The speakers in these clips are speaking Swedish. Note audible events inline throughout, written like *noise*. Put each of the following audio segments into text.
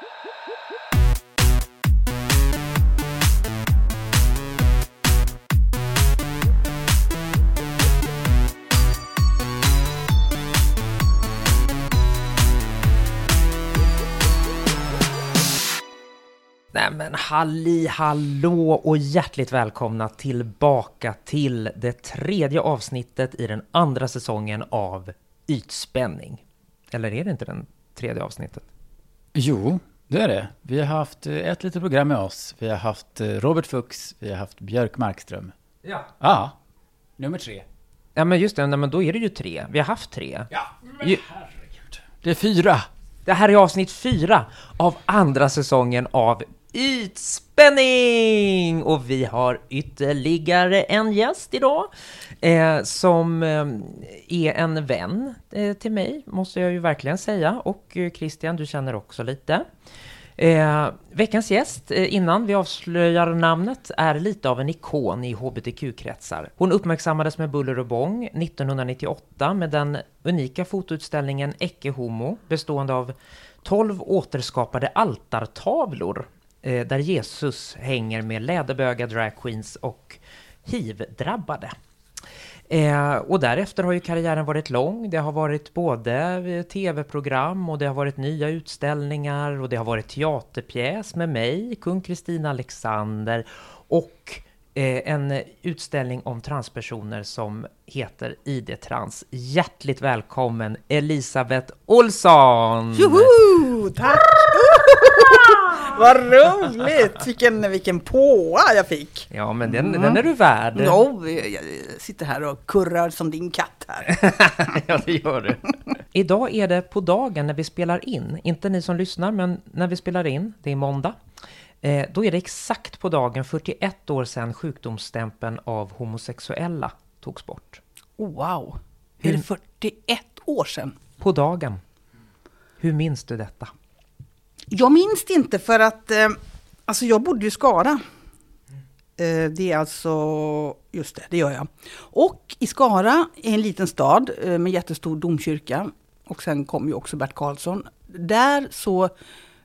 Nej men halli hallå och hjärtligt välkomna tillbaka till det tredje avsnittet i den andra säsongen av Ytspänning. Eller är det inte den tredje avsnittet? Jo, det är det. Vi har haft eh, ett litet program med oss. Vi har haft eh, Robert Fuchs, vi har haft Björk Markström. Ja. Ja, nummer tre. Ja men just det, nej, men då är det ju tre. Vi har haft tre. Ja, Ju- Det är fyra. Det här är avsnitt fyra av andra säsongen av Ytspänning! Och vi har ytterligare en gäst idag eh, som eh, är en vän eh, till mig, måste jag ju verkligen säga. Och eh, Christian, du känner också lite. Eh, veckans gäst, eh, innan vi avslöjar namnet, är lite av en ikon i hbtq-kretsar. Hon uppmärksammades med buller och bång 1998 med den unika fotoutställningen Ecce Homo, bestående av 12 återskapade altartavlor eh, där Jesus hänger med läderböga dragqueens och hiv-drabbade. Eh, och därefter har ju karriären varit lång. Det har varit både eh, tv-program och det har varit nya utställningar och det har varit teaterpjäs med mig, kung Kristina Alexander och en utställning om transpersoner som heter ID Trans. Hjärtligt välkommen Elisabeth Olsson! Joho! Tack! *laughs* Vad roligt! Vilken, vilken påa jag fick! Ja, men den, den är du värd. Jo, jag sitter här och kurrar som din katt här. *laughs* ja, det gör du. Idag är det på dagen när vi spelar in, inte ni som lyssnar, men när vi spelar in, det är måndag, eh, då är det exakt på dagen 41 år sedan sjukdomsstämpeln av homosexuella togs bort. Oh, wow! Är det 41 år sedan? På dagen. Hur minns du detta? Jag minns det inte för att eh, alltså jag bodde i Skara. Eh, det är alltså, just det, det gör jag. Och i Skara är en liten stad eh, med jättestor domkyrka. Och sen kom ju också Bert Karlsson. Där så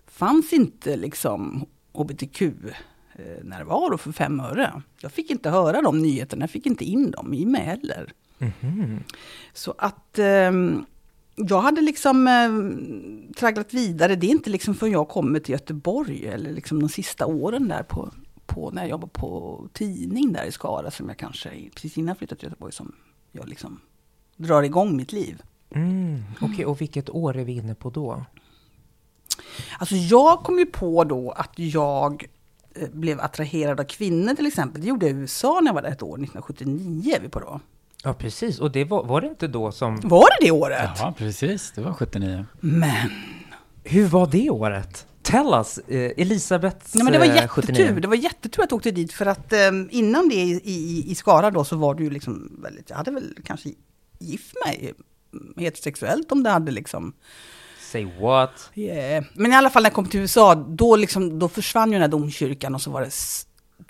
fanns inte liksom hbtq eh, för fem öre. Jag fick inte höra de nyheterna, jag fick inte in dem i mig heller. Så att ehm, jag hade liksom eh, tragglat vidare. Det är inte liksom förrän jag kommer till Göteborg eller liksom de sista åren där på, på när jag jobbade på tidning där i Skara som jag kanske precis innan jag flyttade till Göteborg som jag liksom drar igång mitt liv. Mm, Okej, och vilket år är vi inne på då? Alltså jag kom ju på då att jag eh, blev attraherad av kvinnor till exempel. Det gjorde jag i USA när jag var där ett år, 1979 är vi på då. Ja, precis. Och det var, var det inte då som... Var det det året? Ja, precis. Det var 79. Men Hur var det året? Tell us, eh, Elisabeths Nej, men det var eh, jättetur. 79. Det var jättetur att jag åkte dit för att eh, innan det i, i, i Skara då så var det ju liksom väldigt, jag hade väl kanske gift mig mm, heterosexuellt om det hade liksom, Say what? yeah. Men i alla fall när jag kom till USA, då liksom, då försvann ju den här domkyrkan och så var det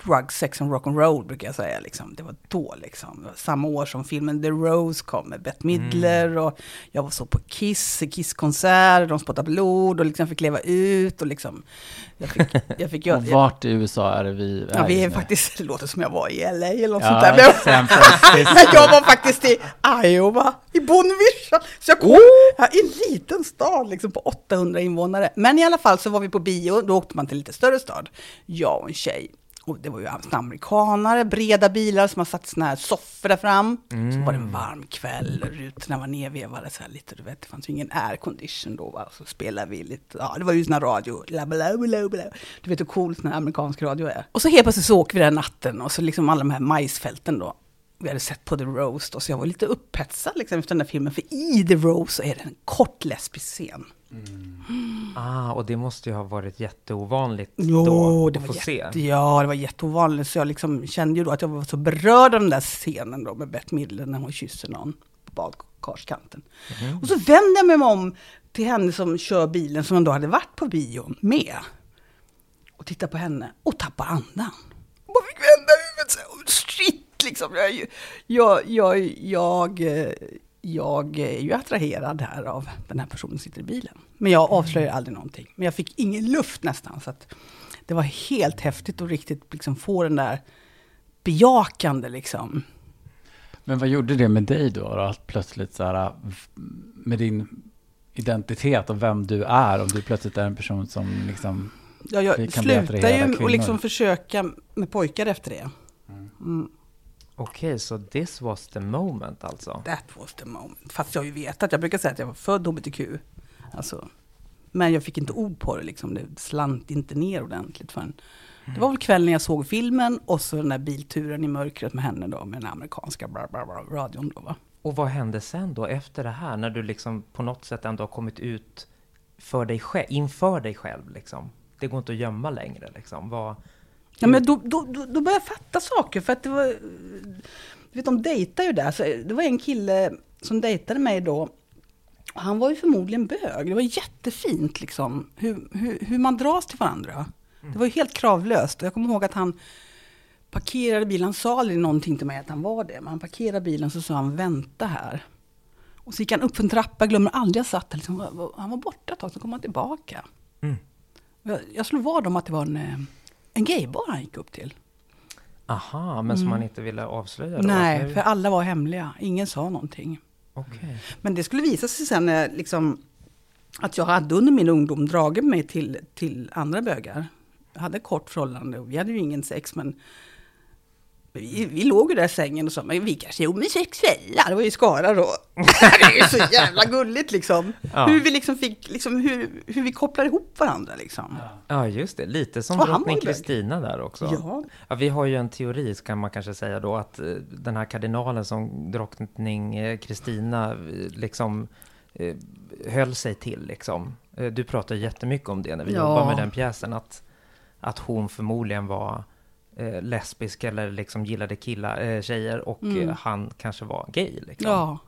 drug, sex and rock'n'roll brukar jag säga liksom. Det var då liksom, samma år som filmen The Rose kom med Bette Midler och jag var så på Kiss, Kiss-konsert, de spottade blod och liksom fick leva ut och liksom, jag fick, jag fick *laughs* göra, Och vart i USA är det vi Ja, vi är faktiskt, det låter som jag var i LA eller något Ja, sånt där. *laughs* Men, jag var faktiskt i Iowa, i Bonneville. Så jag kom, Oh! ja, i en liten stad liksom på 800 invånare. Men i alla fall så var vi på bio, då åkte man till lite större stad. Jag och en tjej. Och det var ju amerikanare, breda bilar som har satt såna här soffor där fram. Så var det en varm kväll, rutorna var nedvevade så här lite, du vet, det fanns ju ingen aircondition då. Va? Så spelade vi lite, ja det var ju sån här radio, la, bla, bla, bla. du vet hur cool sån här amerikansk radio är. Och så helt plötsligt så åker vi den natten och så liksom alla de här majsfälten då. Vi hade sett på The Roast och så jag var lite upphetsad liksom efter den där filmen. För i The Roast så är det en kort lesbisk scen. Ah, och det måste ju ha varit jätteovanligt Jo, då det var få se. jätte, ja, det var jätteovanligt. Så jag liksom kände ju då att jag var så berörd av den där scenen då med Bette Midler när hon kysser någon på badkarskanten. Mhm. Och så vände jag mig om till henne som kör bilen som då hade varit på bion med. Och tittade på henne och tappade andan. Bara fick vända huvudet så här, shit liksom. Jag, jag, jag, jag, eh, jag är ju attraherad här av den här personen som sitter i bilen. Men jag avslöjar aldrig någonting. Men jag fick ingen luft nästan. Så det var helt häftigt att riktigt liksom få den där bejakande liksom. Men vad gjorde det med dig då? då? Att plötsligt så här, med din identitet och vem du är, om du plötsligt är en person som liksom Ja, jag kan bli slutar attrahera ju kvinnor. att liksom försöka med pojkar efter det. Mm. Okej, så this was the moment alltså? That was the moment. Fast jag har ju vetat, jag brukar säga att jag var född HBTQ. Alltså, men jag fick inte ord på det liksom. Det slant inte ner ordentligt förrän. Det var väl kvällen jag såg filmen och så den där bilturen i mörkret med henne då, med den amerikanska bla bla bla, radion då va. Och vad hände sen då efter det här, när du liksom på något sätt ändå har kommit ut för dig själv, inför dig själv liksom? Det går inte att gömma längre liksom. Vad, Ja, men då, då, då, då började jag fatta saker, för att det var... Du vet, de dejtar ju där. Så det var en kille som dejtade mig då. Och Han var ju förmodligen bög. Det var jättefint liksom, hur, hur, hur man dras till varandra. Det var ju helt kravlöst. Och jag kommer ihåg att han parkerade bilen. Han sa aldrig någonting till mig att han var det. Men han parkerade bilen så sa han vänta här. Och så gick han upp för en trappa. Glömmer aldrig jag satt där. Liksom, han var borta ett tag, så kom han tillbaka. Mm. Jag, jag slog vad om att det var en, eh, en gaybar han gick upp till. aha, men som man inte ville avslöja då? Nej, Nu- för alla var hemliga. Ingen sa någonting. Okej. Men det skulle visa sig sen när liksom, att jag hade under min ungdom dragit mig till, till andra bögar. Jag hade kort förhållande och vi hade ju ingen sex men vi, vi låg ju där i sängen och sa, men vi kanske är homosexuella. Det var ju Skara då. *laughs* det är ju så jävla gulligt liksom. Ja. Hur vi liksom fick, liksom, hur, hur vi kopplar ihop varandra liksom. Ja, just det. Lite som Och drottning. Kristina där också. Ja. Ja, vi har ju en teori, kan man kanske säga då, att eh, den här kardinalen som drottning eh, Kristina eh, liksom höll sig till, liksom. Du pratar jättemycket om det när vi Ja. jobbar med den pjäsen, att, att hon förmodligen var eh, lesbisk eller liksom gillade killar, eh, tjejer och Mm. eh, han kanske var gay. Liksom. Ja.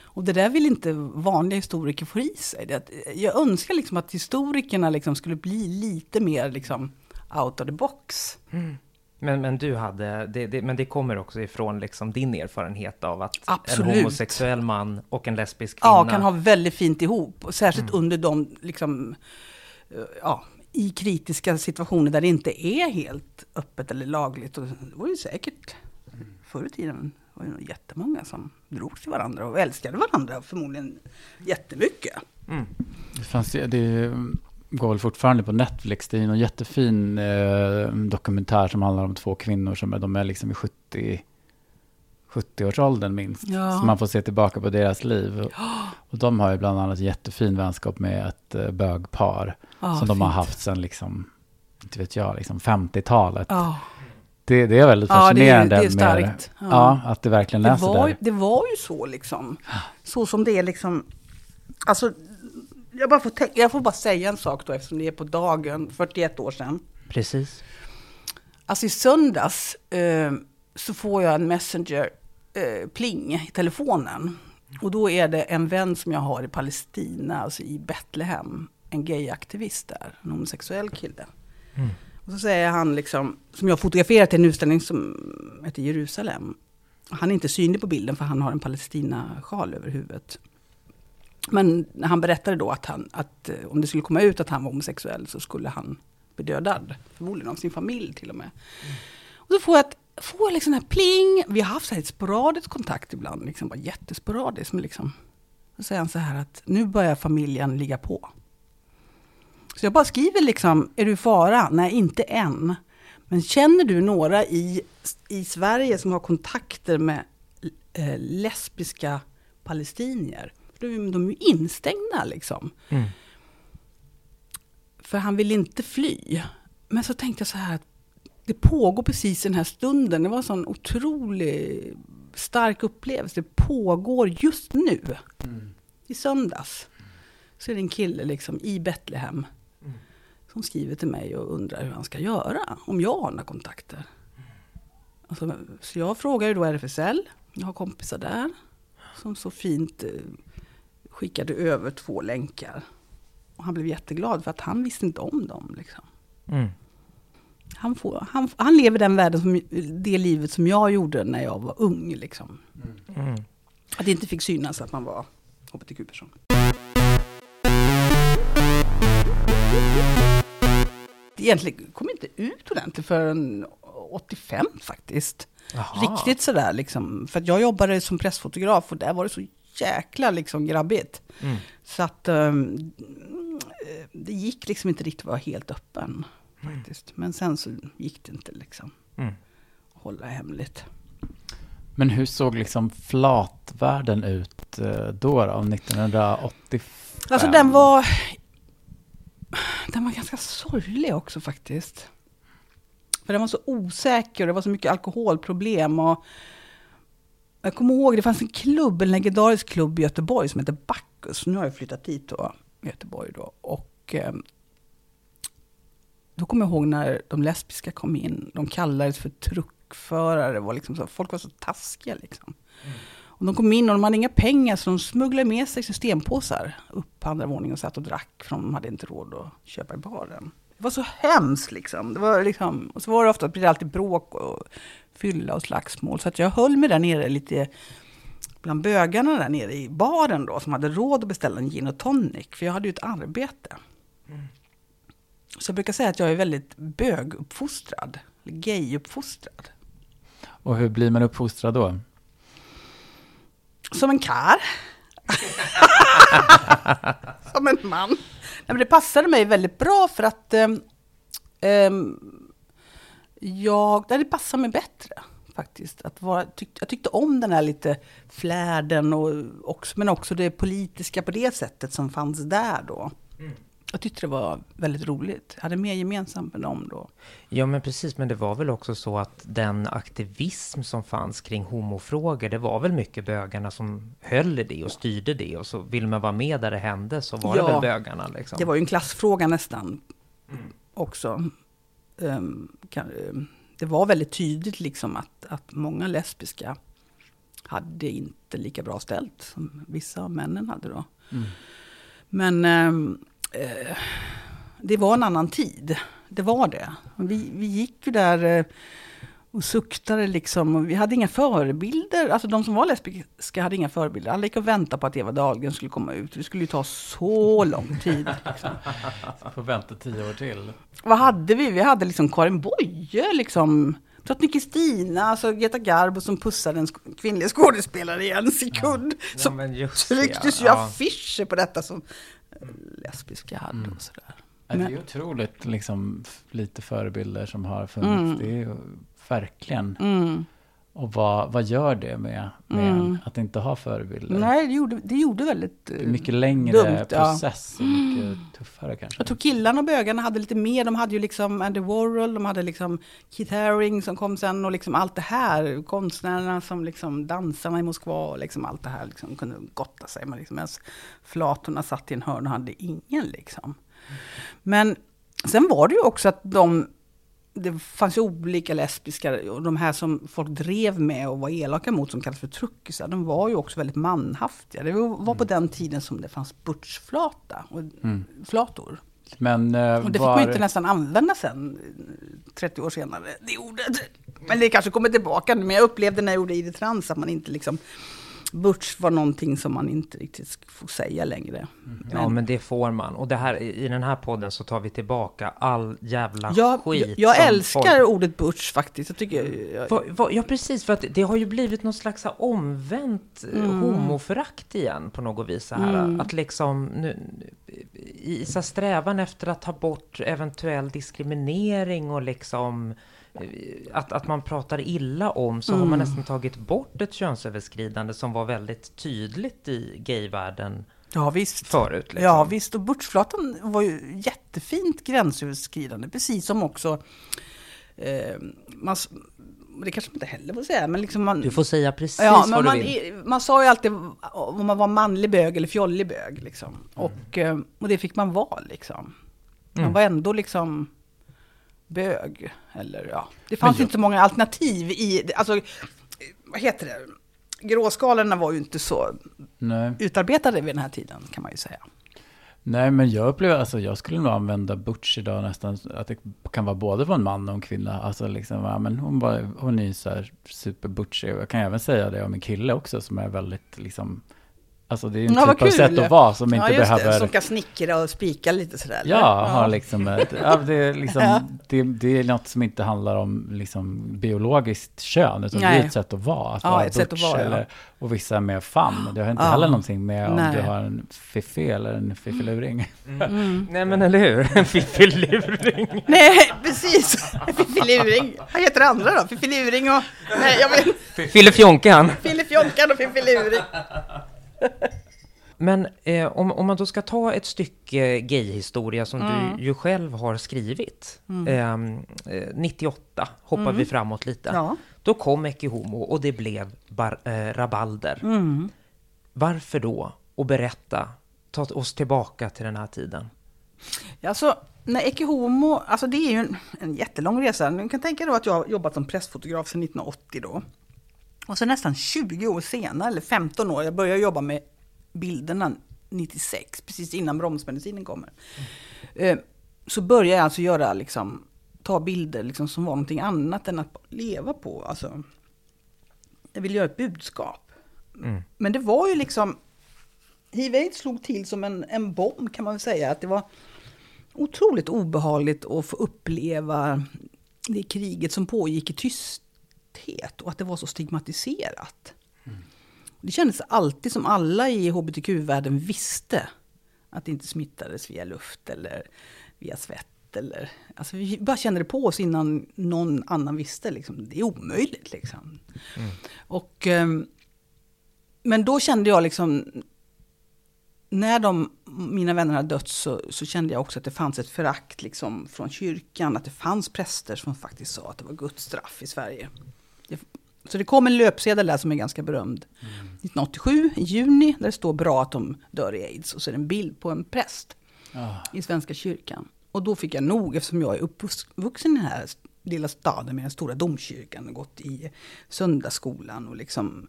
Och det där vill inte vanliga historiker få i sig. Att, jag önskar liksom att historikerna liksom skulle bli lite mer liksom out of the box. Men, men du hade, det, det, men det kommer också ifrån liksom din erfarenhet av att Absolut. en homosexuell man och en lesbisk kvinna Ja, kan ha väldigt fint ihop. Särskilt under de, liksom, eh, ja, i kritiska situationer där det inte är helt öppet eller lagligt. Och det var ju säkert förr i tiden var det nog jättemånga som drogs till varandra och älskade varandra förmodligen jättemycket. Mm. Det, fanns, det går väl fortfarande på Netflix. Det är en jättefin eh, dokumentär som handlar om två kvinnor som är, de är liksom i 70 70-årsåldern minst. Ja. Så man får se tillbaka på deras liv. Och, *gasps* och de har ju bland annat jättefin vänskap med ett eh, bögpar. Ja, som de har fint. haft sedan liksom, inte vet jag, liksom 50-talet. Ja, Det, det är väldigt Ja, det är- fascinerande. det är med- starkt. Ja. Ja. att det verkligen det är så var, där. det var ju så liksom. Så som det är liksom. Alltså, jag, bara får tänka, jag får bara säga en sak då eftersom det är på dagen, 41 år sedan. Precis. Alltså i söndags eh, så får jag en messenger eh, pling i telefonen. Och då är det en vän som jag har i Palestina, alltså i Betlehem. En gayaktivist där, en homosexuell kille. Mm. Och så säger han liksom, som jag fotograferat till en utställning som heter Jerusalem. Han är inte synlig på bilden för han har en Palestina-sjal över huvudet. Men han berättade då att, han, att eh, om det skulle komma ut att han var homosexuell så skulle han bli dödad. Förmodligen av sin familj till och med. Och så får jag, ett, får liksom den här pling. Vi har haft så här ett sporadiskt kontakt ibland, liksom bara jättesporadiskt. Men liksom, så säger han så här att nu börjar familjen ligga på. Så jag bara skriver liksom, är du i fara? Nej, inte än. Men känner du några i, i Sverige som har kontakter med eh, lesbiska palestinier? För de, de är ju instängda liksom. Mm. För han vill inte fly. Men så tänkte jag så här att det pågår precis den här stunden. Det var en sån otrolig stark upplevelse. Det pågår just nu. I söndags. Så är det en kille liksom i Betlehem. Som skriver till mig och undrar hur han ska göra. Om jag har några kontakter. Alltså, så jag frågar ju då RFSL. Jag har kompisar där. Som så fint eh, skickade över två länkar. Och han blev jätteglad för att han visste inte om dem. Liksom. Han, får, han, han lever den världen som, det livet som jag gjorde när jag var ung. Liksom. Mm. Att det inte fick synas att man var hbtq-person. Egentligen kom inte ut ordentligt förrän 85 faktiskt. Jaha. Riktigt sådär liksom. För jag jobbade som pressfotograf och där var det så jäkla liksom grabbigt. Mm. Så att um, det gick liksom inte riktigt att vara helt öppen. Faktiskt. Men sen så gick det inte liksom Mm. att hålla hemligt. Men hur såg liksom flatvärlden ut eh, då, då, om 1985? Alltså den var... Den var ganska sorglig också faktiskt. För den var så osäker och det var så mycket alkoholproblem. Och jag kommer ihåg, det fanns en klubb, en legendarisk klubb i Göteborg som heter Bacchus. Nu har jag flyttat dit då, i Göteborg då. Och eh, då kommer jag ihåg när de lesbiska kom in. De kallades för truckförare. Var liksom så, folk var så taskiga liksom. Och de kom in och de hade inga pengar så de smugglade med sig systempåsar upp på andra våningen och satt och drack för de hade inte råd att köpa i baren. Det var så hemskt liksom. Det var liksom och så var det ofta, det alltid bråk och fylla och slagsmål. Så att jag höll mig där nere lite bland bögarna där nere i baren då som hade råd att beställa en gin och tonic. För jag hade ju ett arbete. Så jag brukar säga att jag är väldigt böguppfostrad. Gayuppfostrad. Och hur blir man uppfostrad då? Som en kar. *laughs* Som en man. Nej, men det passade mig väldigt bra för att ehm, jag, det passade mig bättre faktiskt. Att vara, tyck, jag tyckte om den här lite flärden, och också, men också det politiska på det sättet som fanns där då. Jag tyckte det var väldigt roligt. Jag hade mer gemensamt med dem då. Ja men precis, men det var väl också så att den aktivism som fanns kring homofrågor, det var väl mycket bögarna som höll i det och styrde det och så vill man vara med där det hände så var Ja. det väl bögarna liksom. Det var ju en klassfråga nästan också. Ehm, kan, ehm, det var väldigt tydligt liksom att, att många lesbiska hade inte lika bra ställt som vissa av männen hade då. Men ehm, eh, det var en annan tid. Det var det. Vi, vi gick ju där eh, och suktade liksom. Vi hade inga förebilder. Alltså de som var lesbiska hade inga förebilder. Alla gick och väntade på att Eva Dahlgren skulle komma ut. Det skulle ju ta så lång tid. Liksom. *laughs* Får vänta tio år till. Vad hade vi? Vi hade liksom Karin Boye, liksom. Drottning Kristina, alltså Greta Garbo som pussade en kvinnlig skådespelare i en sekund. Ja, Så men just trycktes ju ja. affischer på detta som eh, lesbiska hade och sådär. Ja, Det är Men- ju otroligt liksom, lite förebilder som har funnits. Mm. Det är ju verkligen. Mm. Och vad, vad gör det med, med Mm. en att inte ha förebilder? Nej, det gjorde, det gjorde väldigt... eh, Det mycket längre dumt, ja. process och mycket tuffare kanske. Jag tror killarna och bögarna hade lite mer. De hade ju liksom Andy Warhol, de hade liksom Keith Haring som kom sen och liksom allt det här. Konstnärerna som liksom dansarna i Moskva och liksom allt det här liksom kunde gotta sig med. Liksom, medan flatorna satt i en hörn och hade ingen liksom. Men sen var det ju också att de det fanns ju olika lesbiska, och de här som folk drev med och var elaka mot, som kallas för truckisar, de var ju också väldigt manhaftiga. Det var var på den tiden som det fanns butchflata och flator. Men eh, Och det fick var, man ju inte nästan använda sen, eh, 30 år senare, det ordet. Men det kanske kommer tillbaka nu, men jag upplevde när jag gjorde ID Trans att man inte liksom, butch var någonting som man inte riktigt får säga längre. Ja men det får man. Och det här, i den här podden så tar vi tillbaka all jävla Jag, skit. jag, jag älskar folk- ordet butch faktiskt. Jag tycker, jag, Va- va- Ja precis, för att det har ju blivit någon slags omvänt eh, Mm. homoförakt igen på något vis. Så här, Att liksom nu, i så här strävan efter att ta bort eventuell diskriminering och liksom att, att man pratar illa om så har Mm. man nästan tagit bort ett könsöverskridande som var väldigt tydligt i gayvärlden ja visst. förut. Liksom. Ja visst, och butchflatan var ju jättefint gränsöverskridande, precis som också eh, man, det kanske man inte heller får säga, men liksom man... Du får säga precis Ja, vad men du man, vill. man sa ju alltid om man var manlig bög eller fjollig bög. Liksom. Mm. Och, eh, och det fick man vara. Liksom. Man Mm. var ändå liksom bög. Eller, ja. Det fanns jag- inte så många alternativ i... Alltså, vad heter det? Gråskalorna var ju inte så nej. utarbetade vid den här tiden, kan man ju säga. Nej, men jag upplever, alltså jag skulle nog använda butch idag nästan, att det kan vara både för en man och en kvinna. Alltså liksom, ja, men hon, var, hon är ju så här superbutchig. Jag kan även säga det om en kille också som är väldigt liksom, Alltså det är en Ja, typ av kul. sätt att vara som inte ja, just behöver... Det, som kan snickra och spika lite sådär. eller? Ja, har liksom ett, ja, det, är liksom, Ja. det, det är något som inte handlar om liksom biologiskt kön, utan det Nej. är ett sätt att vara. Att Ja, vara ett sätt att vara, ja. eller, Och vissa är mer fun. Det har inte Ja. heller någonting med om Nej. du har en fiffi eller en fiffiluring. Mm. *laughs* Nej men eller hur? En fiffiluring. *laughs* Nej, precis! Fiffiluring. Vad heter det andra då? Fiffiluring och... Nej, jag vet Fillefjonkan. Fillefjonkan och fiffiluring. *laughs* Men eh, om, om man då ska ta ett stycke gayhistoria som Mm. du ju själv har skrivit. ehm, eh, 98 hoppar vi framåt lite. Mm. Ja. Då kom Ecce Homo och det blev bar, eh, rabalder. Mm. Varför då? Och berätta. Ta oss tillbaka till den här tiden. Alltså, när Ecce Homo, alltså det är ju en, en jättelång resa. Ni kan tänka då att jag har jobbat som pressfotograf sedan 1980 då. Och så nästan 20 år senare, eller 15 år, jag började jobba med bilderna 96, precis innan bromsmedicinen kommer. Eh, Så började jag alltså göra, liksom, ta bilder liksom, som var någonting annat än att leva på. Alltså, jag ville göra ett budskap. Mm. Men det var ju liksom, hiv slog till som en, en bomb kan man väl säga. Att det var otroligt obehagligt att få uppleva det kriget som pågick i tysthet och att det var så stigmatiserat. Det kändes alltid som alla i hbtq-världen visste att det inte smittades via luft eller via svett. Eller, alltså vi bara kände det på oss innan någon annan visste. Liksom. Det är omöjligt. Liksom. Och, ehm, men då kände jag liksom, när de, mina vänner hade dött så, så kände jag också att det fanns ett förakt liksom, från kyrkan. Att det fanns präster som faktiskt sa att det var Guds straff i Sverige. Det, så det kom en löpsedel där som är ganska berömd. 1987 i juni där det står bra att de dör i aids. Och så är det en bild på en präst Ah, i Svenska kyrkan. Och då fick jag nog, eftersom jag är uppvuxen i den här lilla staden med den stora domkyrkan och gått i söndagsskolan och liksom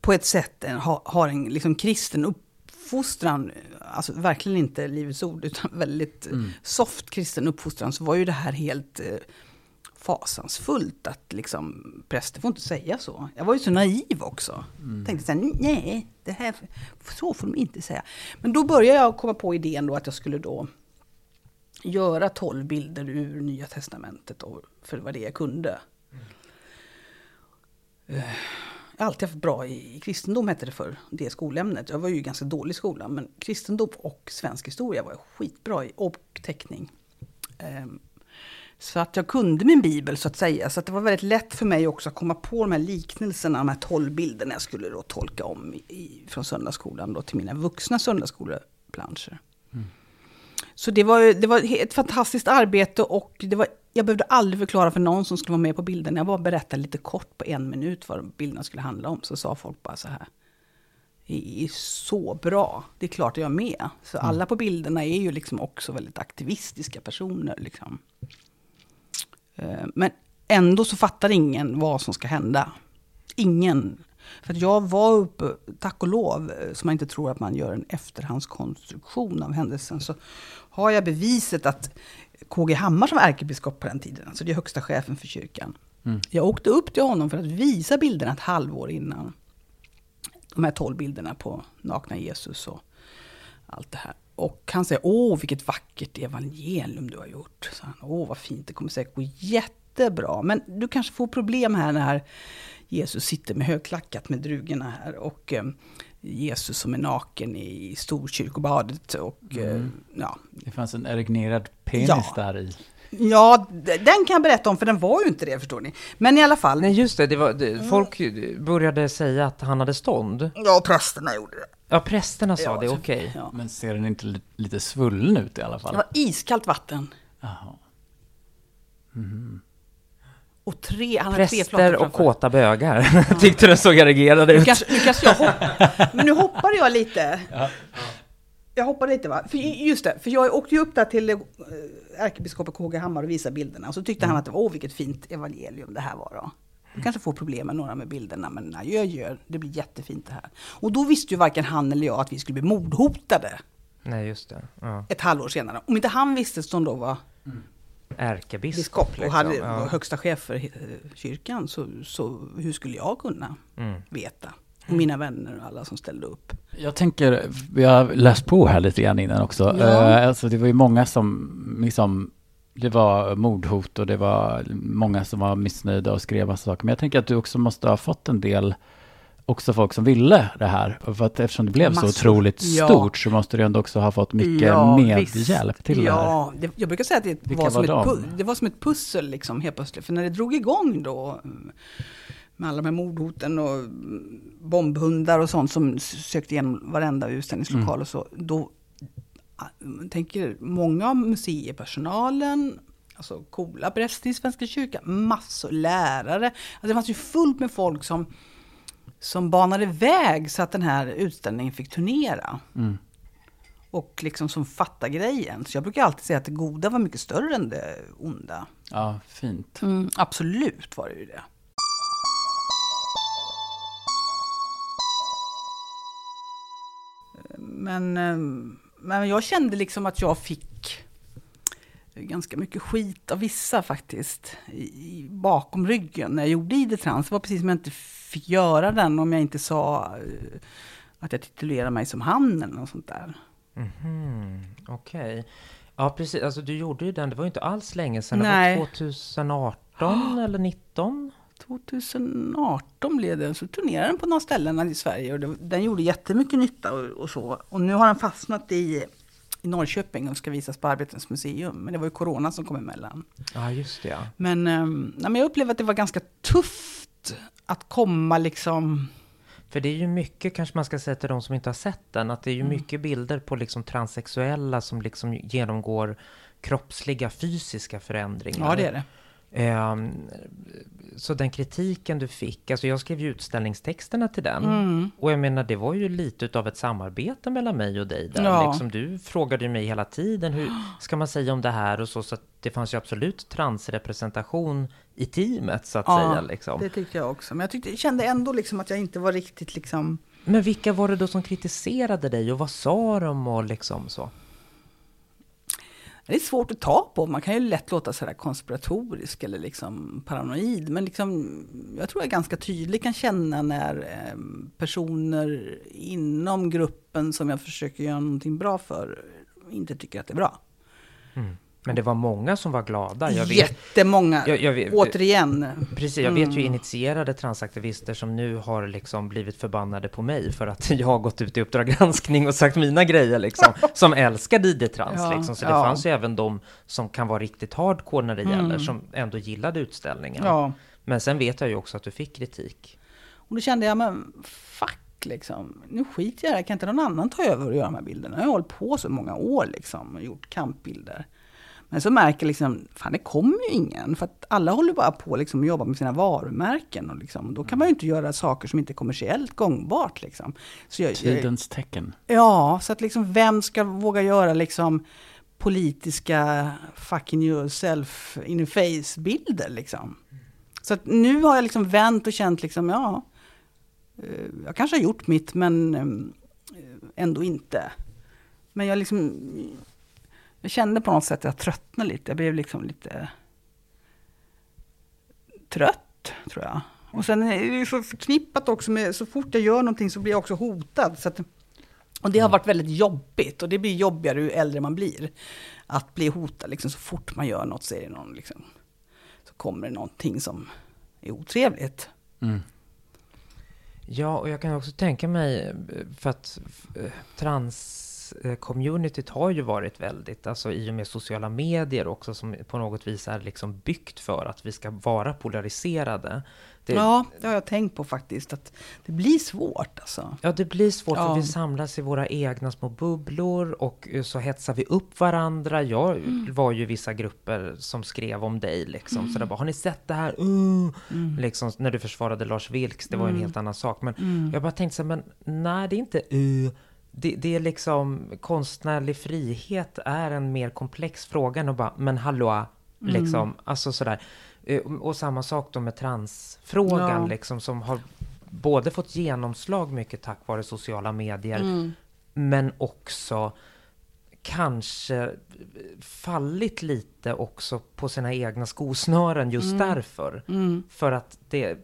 på ett sätt en, ha, har en liksom kristen uppfostran, alltså verkligen inte Livets Ord, utan väldigt eh, soft kristen uppfostran, så var ju det här helt eh, fasansfullt att liksom, präster får inte säga så. Jag var ju så naiv också. Tänkte så här, nej, det här, så får de inte säga. Men då började jag komma på idén då att jag skulle då göra tolv bilder ur Nya Testamentet, och, för det var det jag kunde. Eh, Jag har alltid haft bra i, i kristendom, hette det för det skolämnet. Jag var ju ganska dålig i skolan, men kristendom och svensk historia var jag skitbra i, och teckning. Ehm, Så att jag kunde min bibel så att säga. Så att det var väldigt lätt för mig också att komma på de här liknelserna, de här tolv bilderna jag skulle då tolka om i, från söndagsskolan då till mina vuxna söndagsskoleplanscher. Så det var, det var ett fantastiskt arbete och det var, jag behövde aldrig förklara för någon som skulle vara med på bilden. Jag bara berättade lite kort på en minut vad bilderna skulle handla om. Så sa folk bara så här. Det är så bra, det är klart jag är med. Så alla på bilderna är ju liksom också väldigt aktivistiska personer. Liksom. Eh, Men ändå så fattar ingen vad som ska hända. Ingen. För jag var uppe, tack och lov, eh, så man inte tror att man gör en efterhandskonstruktion av händelsen, så har jag beviset att KG Hammar som var ärkebiskop på den tiden, alltså det är högsta chefen för kyrkan. Jag åkte upp till honom för att visa bilderna ett halvår innan. De här tolv bilderna på nakna Jesus och allt det här. Och han säger, åh vilket vackert evangelium du har gjort. Så han, åh vad fint, det kommer säkert gå jättebra. Men du kanske får problem här när Jesus sitter med högklackat med drugorna här. Och eh, Jesus som är naken i Storkyrkobadet. Och, eh, ja, det fanns en erignerad penis Ja. där i. ja, den kan jag berätta om för den var ju inte det förstår ni. Men i alla fall. Nej just det, det var, det, folk började säga att han hade stånd. Ja, prästerna gjorde det. Ja, prästerna sa Ja, det, okej. Ja. Men ser den inte li- lite svullen ut i alla fall? Det var iskallt vatten. Jaha. Och tre, han hade tre Präster och kåta bögar. *laughs* Tyckte den såg erigerad Nu ut. kanske, nu kanske jag hoppar. *laughs* Men nu hoppade jag lite. Jag hoppade lite va? För just det, för jag åkte ju upp där till eh, ärkebiskopen KG Hammar och visade bilderna. Och så tyckte han att det var, åh vilket fint evangelium det här var då. Du kanske får problem med några med bilderna, men adjö, adjö, det blir jättefint det här. Och då visste ju varken han eller jag att vi skulle bli mordhotade. Nej, just det. Ja. ett halvår senare. Om inte han visste som då var Ärkebiskop. biskop och liksom. hade, ja. högsta chef för kyrkan, så, så hur skulle jag kunna Mm. veta? Och mina vänner och alla som ställde upp. Jag tänker, vi har läst på här lite grann innan också. Ja. Eh, alltså det var ju många som liksom, det var mordhot och det var många som var missnöjda och skrev massa saker. Men jag tänker att du också måste ha fått en del, också folk som ville det här. För att eftersom det blev så Massor. otroligt Ja. stort så måste du ändå också ha fått mycket Ja, medhjälp visst. till det här. Ja, jag brukar säga att det Vilka var, som var ett, det var som ett pussel liksom helt plötsligt. För när det drog igång då med alla de här mordhoten och bombhundar och sånt som sökte igenom varenda utställningslokal Mm. och så. Då tänker många av museipersonalen, alltså coola präster i Svenska kyrkan, massor lärare. Alltså det fanns ju fullt med folk som, som banade väg så att den här utställningen fick turnera Mm. och liksom som fattar grejen. Så jag brukar alltid säga att det goda var mycket större än det onda. Ja, fint. absolut var det ju det. Men, eh, men jag kände liksom att jag fick ganska mycket skit av vissa faktiskt. I, bakom ryggen när jag gjorde ID Trans. Det var precis som jag inte fick göra den om jag inte sa eh, att jag titulerar mig som han eller något sånt där. Mhm, Okej. Ja, precis. Alltså du gjorde ju den, det var ju inte alls länge sedan. Nej. Det var 2018 *gasps* eller 19? 2018 blev det, så turnerade den på några ställen i Sverige och det, den gjorde jättemycket nytta och, och så. Och nu har den fastnat i, i Norrköping och ska visas på Arbetens museum. Men det var ju Corona som kom emellan. Ja, just det. Ja. Men, um, nej, men jag upplevde att det var ganska tufft att komma liksom... För det är ju mycket, kanske man ska säga till de som inte har sett den, att det är ju Mm. mycket bilder på liksom transsexuella som liksom genomgår kroppsliga, fysiska förändringar. Ja, det är det. Ehm, så den kritiken du fick, alltså jag skrev ju utställningstexterna till den. Mm. Och jag menar, det var ju lite utav ett samarbete mellan mig och dig där. Ja. Liksom, du frågade ju mig hela tiden, hur ska man säga om det här och så, så att det fanns ju absolut transrepresentation i teamet, så att säga. Liksom. det tyckte jag också. Men jag tyckte, kände ändå liksom att jag inte var riktigt liksom... Men vilka var det då som kritiserade dig och vad sa de och liksom så? Det är svårt att ta på. Man kan ju lätt låta sådär konspiratorisk eller liksom paranoid. Men liksom, jag tror jag ganska tydligt kan känna när ehm, personer inom gruppen som jag försöker göra någonting bra för inte tycker att det är bra. Mm. Men det var många som var glada. Jag vet, Jättemånga. Jag- jag vet- Återigen. precis, jag vet ju Mm. initierade transaktivister som nu har liksom blivit förbannade på mig för att *laughs* jag har gått ut i Uppdrag granskning och sagt mina grejer liksom. *laughs* Som älskar ID-trans Ja, liksom. Så det ja. fanns ju även de som kan vara riktigt hardcore när det Mm. gäller, som ändå gillade utställningen. Ja. Men sen vet jag ju också att du fick kritik. Och då kände jag, men fuck liksom. Nu skiter jag i det här. Kan inte någon annan ta över och göra de här bilderna? Jag har hållit på så många år liksom och gjort kampbilder. Men så märker jag liksom, fan det kommer ju ingen. För att alla håller bara på liksom och jobbar med sina varumärken. Och liksom, då kan man ju inte göra saker som inte är kommersiellt gångbart. Liksom. Så jag, Tidens tecken. ja, så att liksom vem ska våga göra liksom politiska fucking yourself in the face-bilder liksom. Så att nu har jag liksom vänt och känt liksom, ja, eh, jag kanske har gjort mitt men eh, ändå inte. Men jag liksom, jag kände på något sätt att jag tröttnade lite. Jag blev liksom lite trött, tror jag. Och sen är det ju så förknippat också med, så fort jag gör någonting så blir jag också hotad. Så att, och det har varit väldigt jobbigt och det blir jobbigare ju äldre man blir. Att bli hotad liksom, så fort man gör något så är det någon liksom, så kommer det någonting som är otrevligt. Mm. Ja, och jag kan också tänka mig, eh, för att eh, trans-communityt har ju varit väldigt, alltså i och med sociala medier också, som på något vis är liksom byggt för att vi ska vara polariserade. Det, Ja, det har jag tänkt på faktiskt, att det blir svårt alltså. Ja, det blir svårt Ja. för vi samlas i våra egna små bubblor och eh, så hetsar vi upp varandra. Jag Mm. var ju i vissa grupper som skrev om dig liksom. Så där bara, har ni sett det här? Uh! Mm. Liksom, när du försvarade Lars Vilks, det var en helt annan sak. Men jag bara tänkte så här, men nej det är inte uh. Det, det är liksom, konstnärlig frihet är en mer komplex fråga än att bara, men hallå, liksom, alltså sådär. Eh, Och samma sak då med transfrågan, Ja. liksom, som har både fått genomslag mycket tack vare sociala medier, Mm. men också kanske fallit lite också på sina egna skosnören just Mm. därför. För att det,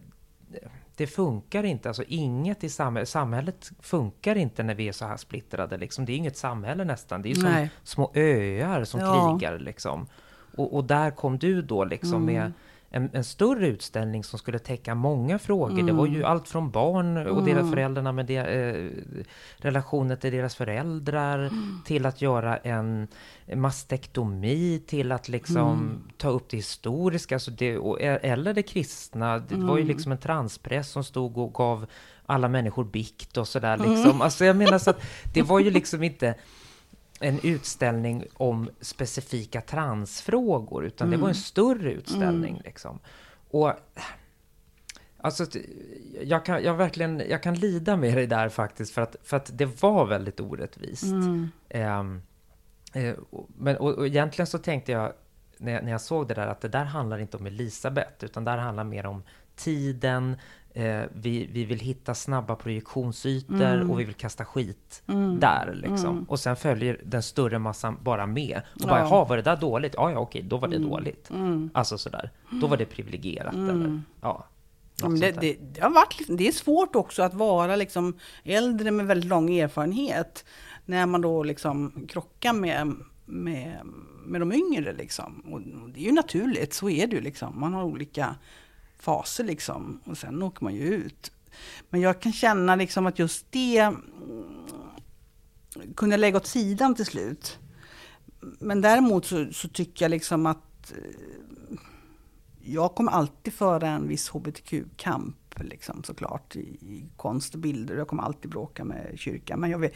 det funkar inte, alltså inget i samhället, samhället funkar inte när vi är så här splittrade liksom. Det är inget samhälle nästan, det är ju som Nej. små öar som Ja. krigar liksom. Och, och där kom du då liksom med en, en större utställning som skulle täcka många frågor. Det var ju allt från barn och deras föräldrarna med det, eh, relationer till deras föräldrar, till att göra en mastektomi, till att liksom ta upp det historiska, alltså det, och, eller det kristna. Det var ju liksom en transpräst som stod och gav alla människor bikt och sådär liksom. *laughs* Alltså jag menar så att det var ju liksom inte en utställning om specifika transfrågor, utan det var en större utställning. Liksom. Och Alltså, jag kan, jag verkligen, jag kan lida med dig där faktiskt, för att, för att det var väldigt orättvist. Ehm, eh, men, och, och egentligen så tänkte jag, när, jag, när jag såg det där, att det där handlar inte om Elisabeth, utan det här handlar mer om tiden, eh, vi, vi vill hitta snabba projektionsytor och vi vill kasta skit där liksom. Och sen följer den större massan bara med. Och bara, Ja. jaha, var det där dåligt? Ja, ja, okej, då var det dåligt. Alltså sådär. Då var det privilegierat eller, ja. Det, det, det, har varit, liksom- det är svårt också att vara liksom äldre med väldigt lång erfarenhet när man då liksom krockar med, med, med de yngre. Liksom. Och det är ju naturligt, så är det ju. Liksom. Man har olika faser liksom, och sen åker man ju ut. Men jag kan känna liksom att just det mm, kunde jag lägga åt sidan till slut. Men däremot så, så tycker jag liksom att eh, jag kommer alltid föra en viss hbtq-kamp liksom, såklart i, i konst och bilder. Jag kommer alltid bråka med kyrkan. Men jag vet,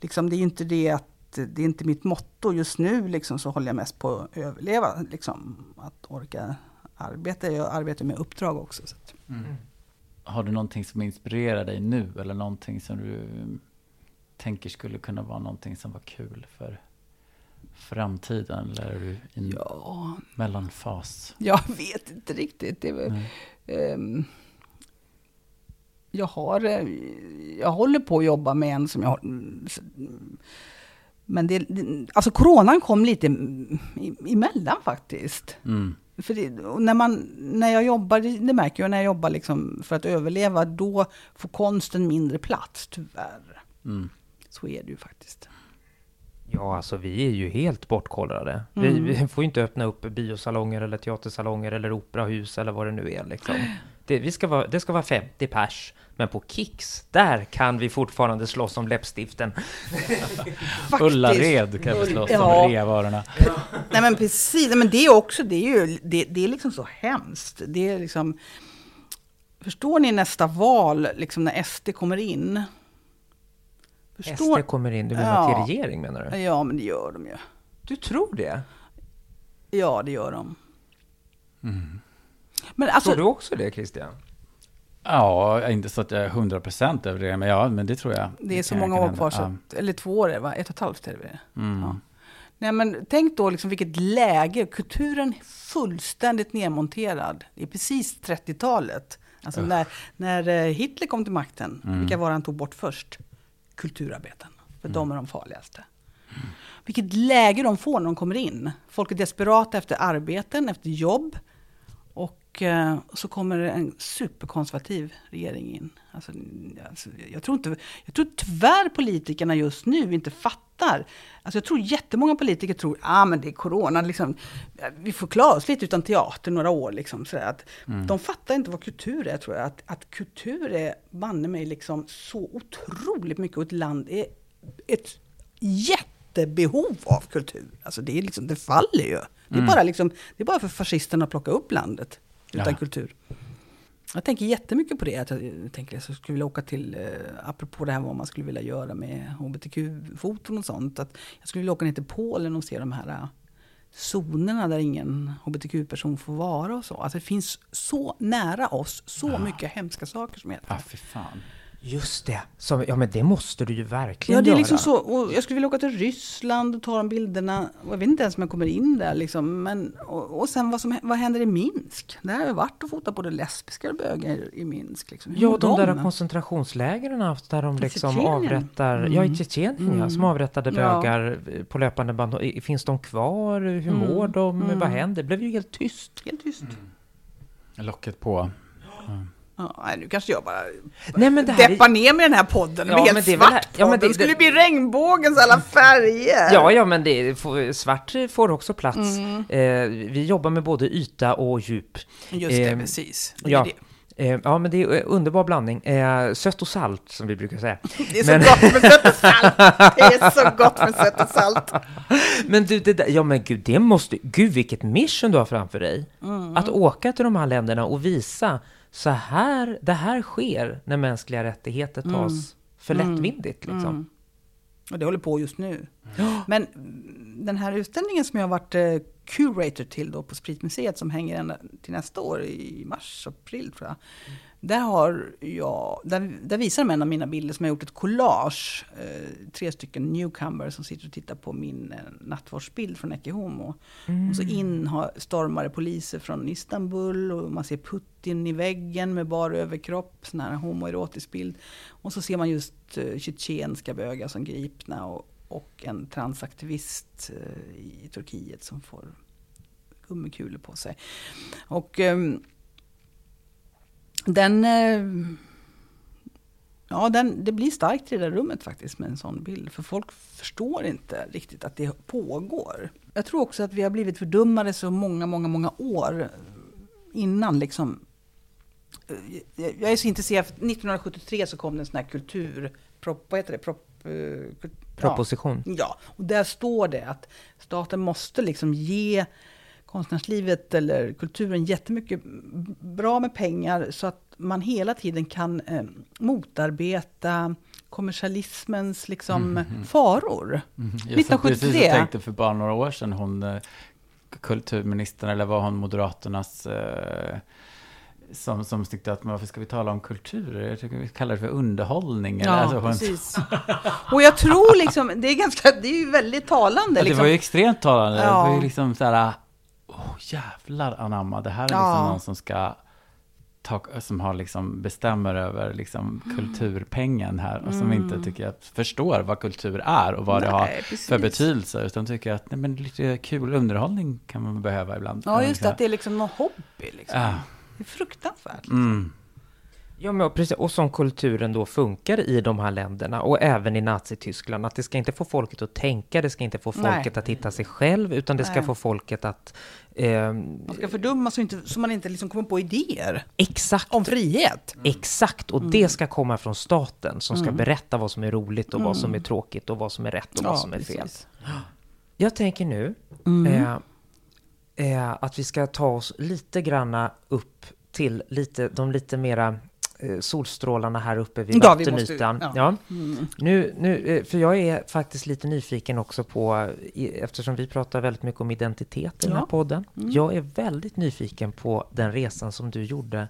liksom, det är ju inte det att det är inte mitt motto just nu. Liksom, så håller jag mest på att överleva. Liksom, att orka arbeta. Jag arbetar med uppdrag också. Så att, Har du någonting som inspirerar dig nu eller någonting som du tänker skulle kunna vara någonting som var kul för framtiden? Eller är du i en ja, mellanfas? jag vet inte riktigt. Det är väl, ehm, jag, har, eh, jag håller på att jobba med en som jag har... Men det, alltså coronan kom lite i- emellan faktiskt. Mm. För när, man, när jag jobbar, det märker jag när jag jobbar liksom för att överleva, då får konsten mindre plats, tyvärr. Mm. Så är det ju faktiskt. Ja, alltså vi är ju helt bortkollrade. Vi, Mm. vi får ju inte öppna upp biosalonger eller teatersalonger eller operahus eller vad det nu är liksom. Det, vi ska vara, det ska vara 50 pers, men på Kicks, där kan vi fortfarande slåss om läppstiften. *laughs* Faktiskt. Ullared kan vi slåss Ja. om revarorna. Nej men precis, Nej, men det är också, det är ju, det, det är liksom så hemskt. Det är liksom, förstår ni nästa val, liksom när SD kommer in? SD kommer in, du menar Ja. till regering menar du? Ja, men det gör de ju. Du tror det? Ja, det gör de. Men alltså, tror du också det Christian? Ja, inte så att jag är 100% över det, men ja, men det tror jag. det är så många år kvar, så eller två år, va? ett och ett halvt är det? Mm. Ja. Nej, men tänk då liksom vilket läge, kulturen är fullständigt nedmonterad. Det är precis 30-talet. Alltså när, när eh, Hitler kom till makten, Mm. vilka var han tog bort först? Kulturarbeten. För Mm. de är de farligaste. Vilket läge de får när de kommer in. Folk är desperata efter arbeten, efter jobb. Och eh, så kommer en superkonservativ regering in. Alltså, alltså, jag, tror inte, jag tror tyvärr politikerna just nu inte fattar. Alltså, jag tror jättemånga politiker tror att ah, men det är corona, liksom, vi får klara oss lite utan teater några år. Liksom, så att De fattar inte vad kultur är, tror jag. Att, att kultur är banne mig liksom så otroligt mycket och ett land är ett jättebehov av kultur. Alltså det, är liksom, det faller ju. Det är, bara liksom, det är bara för fascisterna att plocka upp landet utan Ja. kultur. Jag tänker jättemycket på det. Att jag tänker att jag skulle vilja åka till, eh, apropå det här vad man skulle vilja göra med hbtq-foton och sånt. Att jag skulle vilja åka ner till Polen och se de här eh, zonerna där ingen hbtq-person får vara och så. Alltså det finns så nära oss, så mycket hemska saker som heter. Ja, fy fan. Just det. Som, ja, men det måste du ju verkligen Ja, det är göra. liksom så. Och jag skulle vilja åka till Ryssland och ta de bilderna. Och jag vet inte ens om jag kommer in där liksom. Men, och, och sen vad, som, vad händer i Minsk? Där har jag varit och fotat både lesbiska och bögar i Minsk. Liksom. Ja, mår de där de? koncentrationslägren där de liksom avrättar, Mm. ja i Tjetjenien ja, som avrättade Ja. bögar på löpande band. Finns de kvar? Hur Mm. mår de? Mm. Vad händer? Det blev ju helt tyst. Helt tyst. Locket på. Ja, nej, nu kanske jag bara Nej men det här deppar är... ner med den här podden. Ja, Ja, men helt det är svart ja, men podden. det- skulle det- bli regnbågens alla färger. Ja, ja, men det får, svart får också plats. Mm. Eh, vi jobbar med både yta och djup. Just det, Eh, precis. Det är, Ja, det. Eh, ja men det är en underbar blandning. Eh, sött och salt, som vi brukar säga. det är så men- gott med sött och salt. Det är så *laughs* gott med sött och salt. Men du, det där, ja men gud, det måste, gud vilket mission du har framför dig. Mm. Att åka till de här länderna och visa, så här, det här sker när mänskliga rättigheter tas för lättvindigt liksom. Mm. Och det håller på just nu. Men mm, den här utställningen som jag har varit eh, curator till då på Spritmuseet som hänger ända till nästa år i mars, april tror jag. Där, har jag, där, där visar de en av mina bilder som jag har gjort ett collage. Eh, tre stycken newcomers som sitter och tittar på min eh, nattvardsbild från Ecce Homo. Och så in har stormare poliser från Istanbul och man ser Putin i väggen med bara överkropp, sån här homoerotisk bild. Och så ser man just uh, tjetjenska bögar som gripna och, och en transaktivist eh, i Turkiet som får gummikulor på sig. Och ehm, den... eh, Ja, den, det blir starkt i det där rummet faktiskt med en sån bild. För folk förstår inte riktigt att det pågår. Jag tror också att vi har blivit fördummade så många, många, många år innan liksom. Eh, Jag är så intresserad, 1973 så kom det en sån här kultur... Prop, vad heter det? Prop, eh, kul- ja. Proposition. Ja, och där står det att staten måste liksom ge konstnärslivet eller kulturen jättemycket bra med pengar så att man hela tiden kan eh, motarbeta kommersialismens liksom, faror. Mm, Jag satt precis och 1973. tänkte för bara några år sedan, hon eh, kulturministern, eller var hon Moderaternas eh, som, som tyckte att varför ska vi tala om kultur? Jag tycker vi kallar det för underhållning. eller? Ja, Alltså, precis. Och jag tror liksom, det är ganska, det är ju väldigt talande. Ja, det Liksom. var ju extremt talande. Det var Ja. ju liksom så här, åh jävlar anamma, det här är liksom Ja. någon som ska ta, som har liksom bestämmer över liksom Mm. kulturpengen här och som inte tycker att förstår vad kultur är och vad det har Nej, precis. för betydelse utan tycker att nej, men lite kul underhållning kan man behöva ibland. Ja, just det, att det är liksom någon hobby. Liksom. Ja. Det är fruktansvärt. Mm. Ja, men precis. Och som kulturen då funkar i de här länderna och även i Nazityskland. Att det ska inte få folket att tänka, det ska inte få Nej. folket att hitta sig själv, utan det ska Nej. få folket att... ehm, Man ska fördumma så, inte, så man inte liksom kommer på idéer exakt, om frihet. exakt. Och Mm. det ska komma från staten som ska berätta vad som är roligt och vad som är tråkigt och vad som är rätt och vad som är fel. Mm. precis. Jag tänker nu Mm. eh, eh, att vi ska ta oss lite granna upp till lite, de lite mera eh, solstrålarna här uppe vid Ja, vi måste- vattenytan. ja. ja. Mm. Nu, nu, eh, för jag är faktiskt lite nyfiken också på, eftersom vi pratar väldigt mycket om identitet i den här Ja. podden. Jag är väldigt nyfiken på den resan som du gjorde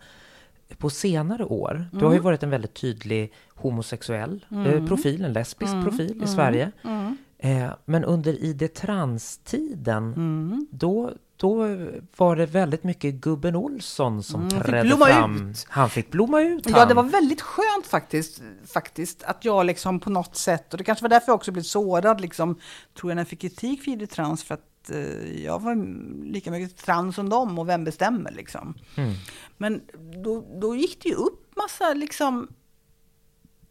på senare år. Du har ju varit en väldigt tydlig homosexuell eh, profil, en lesbisk profil i Sverige. Mm. Eh, men under ID-transtiden, Mm. då, då var det väldigt mycket gubben Olsson som Mm, trädde fram. ut. Han fick blomma ut. Ja, han. det var väldigt skönt faktiskt, faktiskt att jag liksom på något sätt, och det kanske var därför jag också blev sårad, liksom, tror jag, när jag fick kritik för ID Trans, för att eh, jag var lika mycket trans som dem, och vem bestämmer liksom. Mm. Men då, då gick det ju upp massa liksom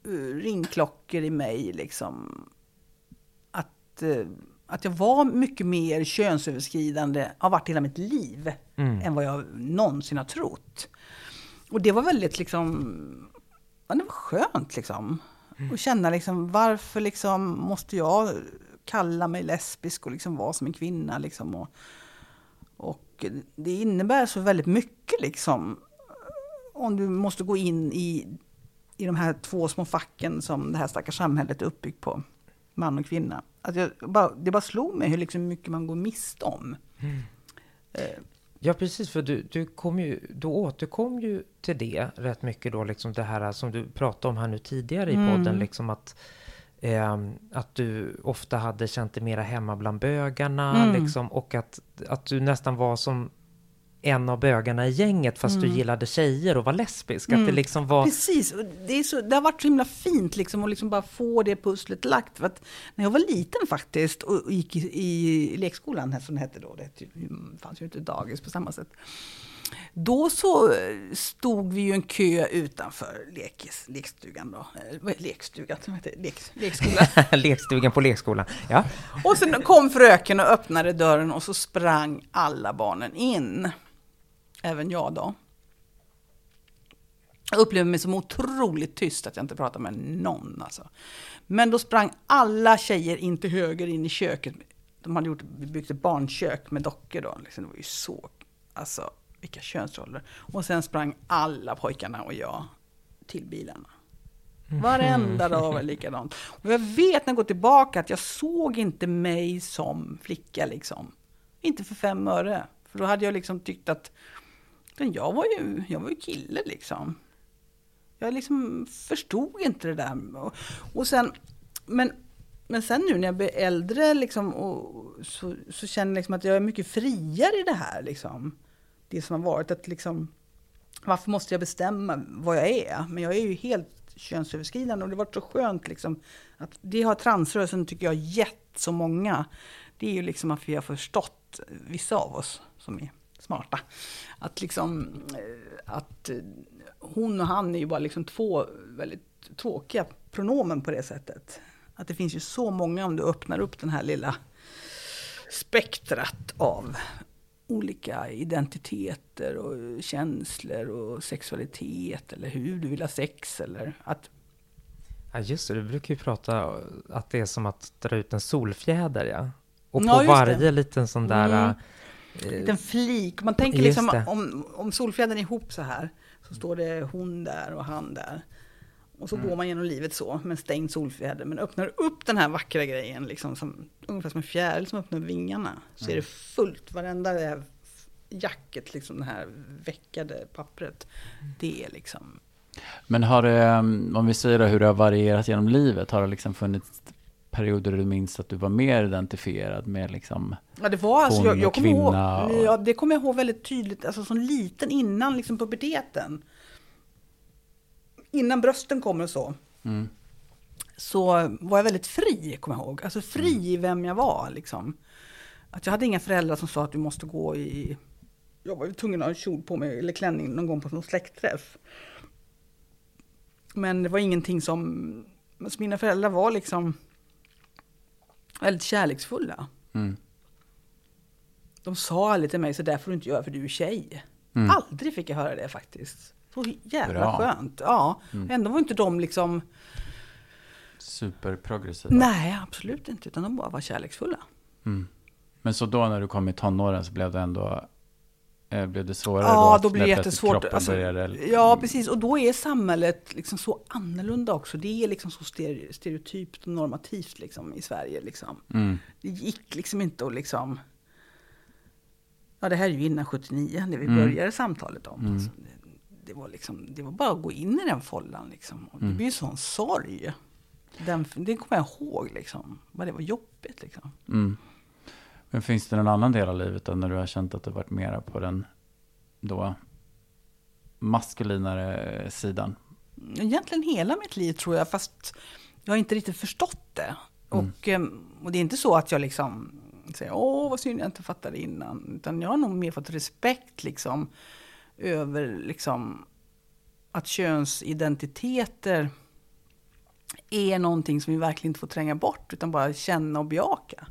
eh, ringklockor i mig, liksom. Att, eh, att jag var mycket mer könsöverskridande, har varit hela mitt liv, Mm. än vad jag någonsin har trott. Och det var väldigt liksom, ja, det var skönt liksom. Och känna liksom, varför liksom måste jag kalla mig lesbisk och liksom vara som en kvinna liksom. Och, och det innebär så väldigt mycket liksom. Om du måste gå in i, i de här två små facken som det här stackars samhället är uppbyggt på. Man och kvinna. Att jag bara, det bara slog mig hur liksom mycket man går miste om. Eh, Ja, precis, för du, du, kom ju, du återkom ju till det rätt mycket då, liksom det här som du pratade om här nu tidigare i Mm. podden, liksom att, ehm, att du ofta hade känt dig mera hemma bland bögarna, Mm. liksom, och att, att du nästan var som en av bögarna i gänget, fast du gillade tjejer och var lesbisk. Att det Mm. liksom var... Precis, det, är så, det har varit så himla fint liksom att liksom bara få det pusslet lagt. För att när jag var liten faktiskt och gick i, i lekskolan, som det hette då, det fanns ju inte dagis på samma sätt. Då så eh, stod vi ju en kö utanför lekis, lekstugan då. Eh, lekstugan? Som heter, lek, lekskolan. *laughs* Lekstugan på lekskolan. Ja. Och sen kom fröken och öppnade dörren och så sprang alla barnen in. Även jag då. Jag upplevde mig som otroligt tyst att jag inte pratade med någon. Alltså. Men då sprang alla tjejer in till höger in i köket. De hade gjort, byggt ett barnkök med dockor då. Liksom, det var ju så, alltså vilka könsroller. Och sen sprang alla pojkarna och jag till bilarna. Varenda dag var likadant. Och jag vet när jag går tillbaka att jag såg inte mig som flicka liksom. Inte för fem öre. För då hade jag liksom tyckt att men jag var ju, jag var ju kille liksom. Jag liksom förstod inte det där. Och, och sen, men, men sen nu när jag blir äldre liksom, och, så, så känner jag liksom att jag är mycket friare i det här. Liksom. Det som har varit att liksom, varför måste jag bestämma vad jag är? Men jag är ju helt könsöverskridande och det har varit så skönt liksom, att det har transrörelsen tycker jag gett så många. Det är ju liksom att vi har förstått, vissa av oss som är smarta, att liksom eh, att eh, hon och han är ju bara liksom två väldigt tråkiga pronomen på det sättet. Att det finns ju så många om du öppnar upp den här lilla spektrat av olika identiteter och känslor och sexualitet eller hur du vill ha sex eller att Ja, just det. Du brukar ju prata att det är som att dra ut en solfjäder, ja. Och på Ja, just det. varje liten sån där... Mm. Eh, liten flik. Man tänker liksom det. om, om solfjädern är ihop så här så står det hon där och han där. Och så Mm. går man genom livet så med stängd solfjäder. Men öppnar upp den här vackra grejen, liksom som, ungefär som en fjäril som öppnar vingarna. Så är Mm. det fullt, varenda det här jacket, liksom det här veckade pappret. Det är liksom Men har det, um, om vi säger då hur det har varierat genom livet, har det liksom funnits perioder du minns att du var mer identifierad med liksom Ja, det var alltså, jag, jag kommer ihåg, och- ja, det kommer jag ihåg väldigt tydligt, alltså som liten innan liksom puberteten. Innan brösten kommer och så. Mm. Så var jag väldigt fri, kommer jag ihåg. Alltså fri i vem jag var liksom. Att jag hade inga föräldrar som sa att du måste gå i... Jag var ju tvungen att ha kjol på mig, eller klänning, någon gång på någon släktträff. Men det var ingenting som... Alltså mina föräldrar var liksom väldigt kärleksfulla. Mm. De sa aldrig till mig, så där får du inte göra för du är tjej. Mm. Aldrig fick jag höra det faktiskt. Så jävla Bra. skönt. Ja, Mm. ändå var inte de liksom... Superprogressiva. Nej, absolut inte. Utan de bara var kärleksfulla. Mm. Men så då när du kom i tonåren så blev det ändå blev det svårare Ja, då? då blir det jättesvårt. Alltså, började, ja, precis. Och då är samhället liksom så annorlunda också. Det är liksom så stereo- stereotypt och normativt liksom, i Sverige. Liksom. Mm. Det gick liksom inte att liksom... Ja, det här är ju innan 79, när vi Mm. började samtalet om. Mm. Alltså, det, det, var liksom, det var bara att gå in i den follan. Liksom. Och det Mm. blir ju sån sorg. Den, det kommer jag ihåg, liksom. Vad det var jobbigt. Liksom. Men finns det någon annan del av livet då, när du har känt att du varit mera på den då maskulinare sidan? Egentligen hela mitt liv tror jag, fast jag har inte riktigt förstått det. Mm. Och, ehm, och det är inte så att jag liksom säger åh vad synd jag inte fattade innan. Utan jag har nog mer fått respekt liksom över liksom att könsidentiteter är någonting som vi verkligen inte får tränga bort utan bara känna och bejaka.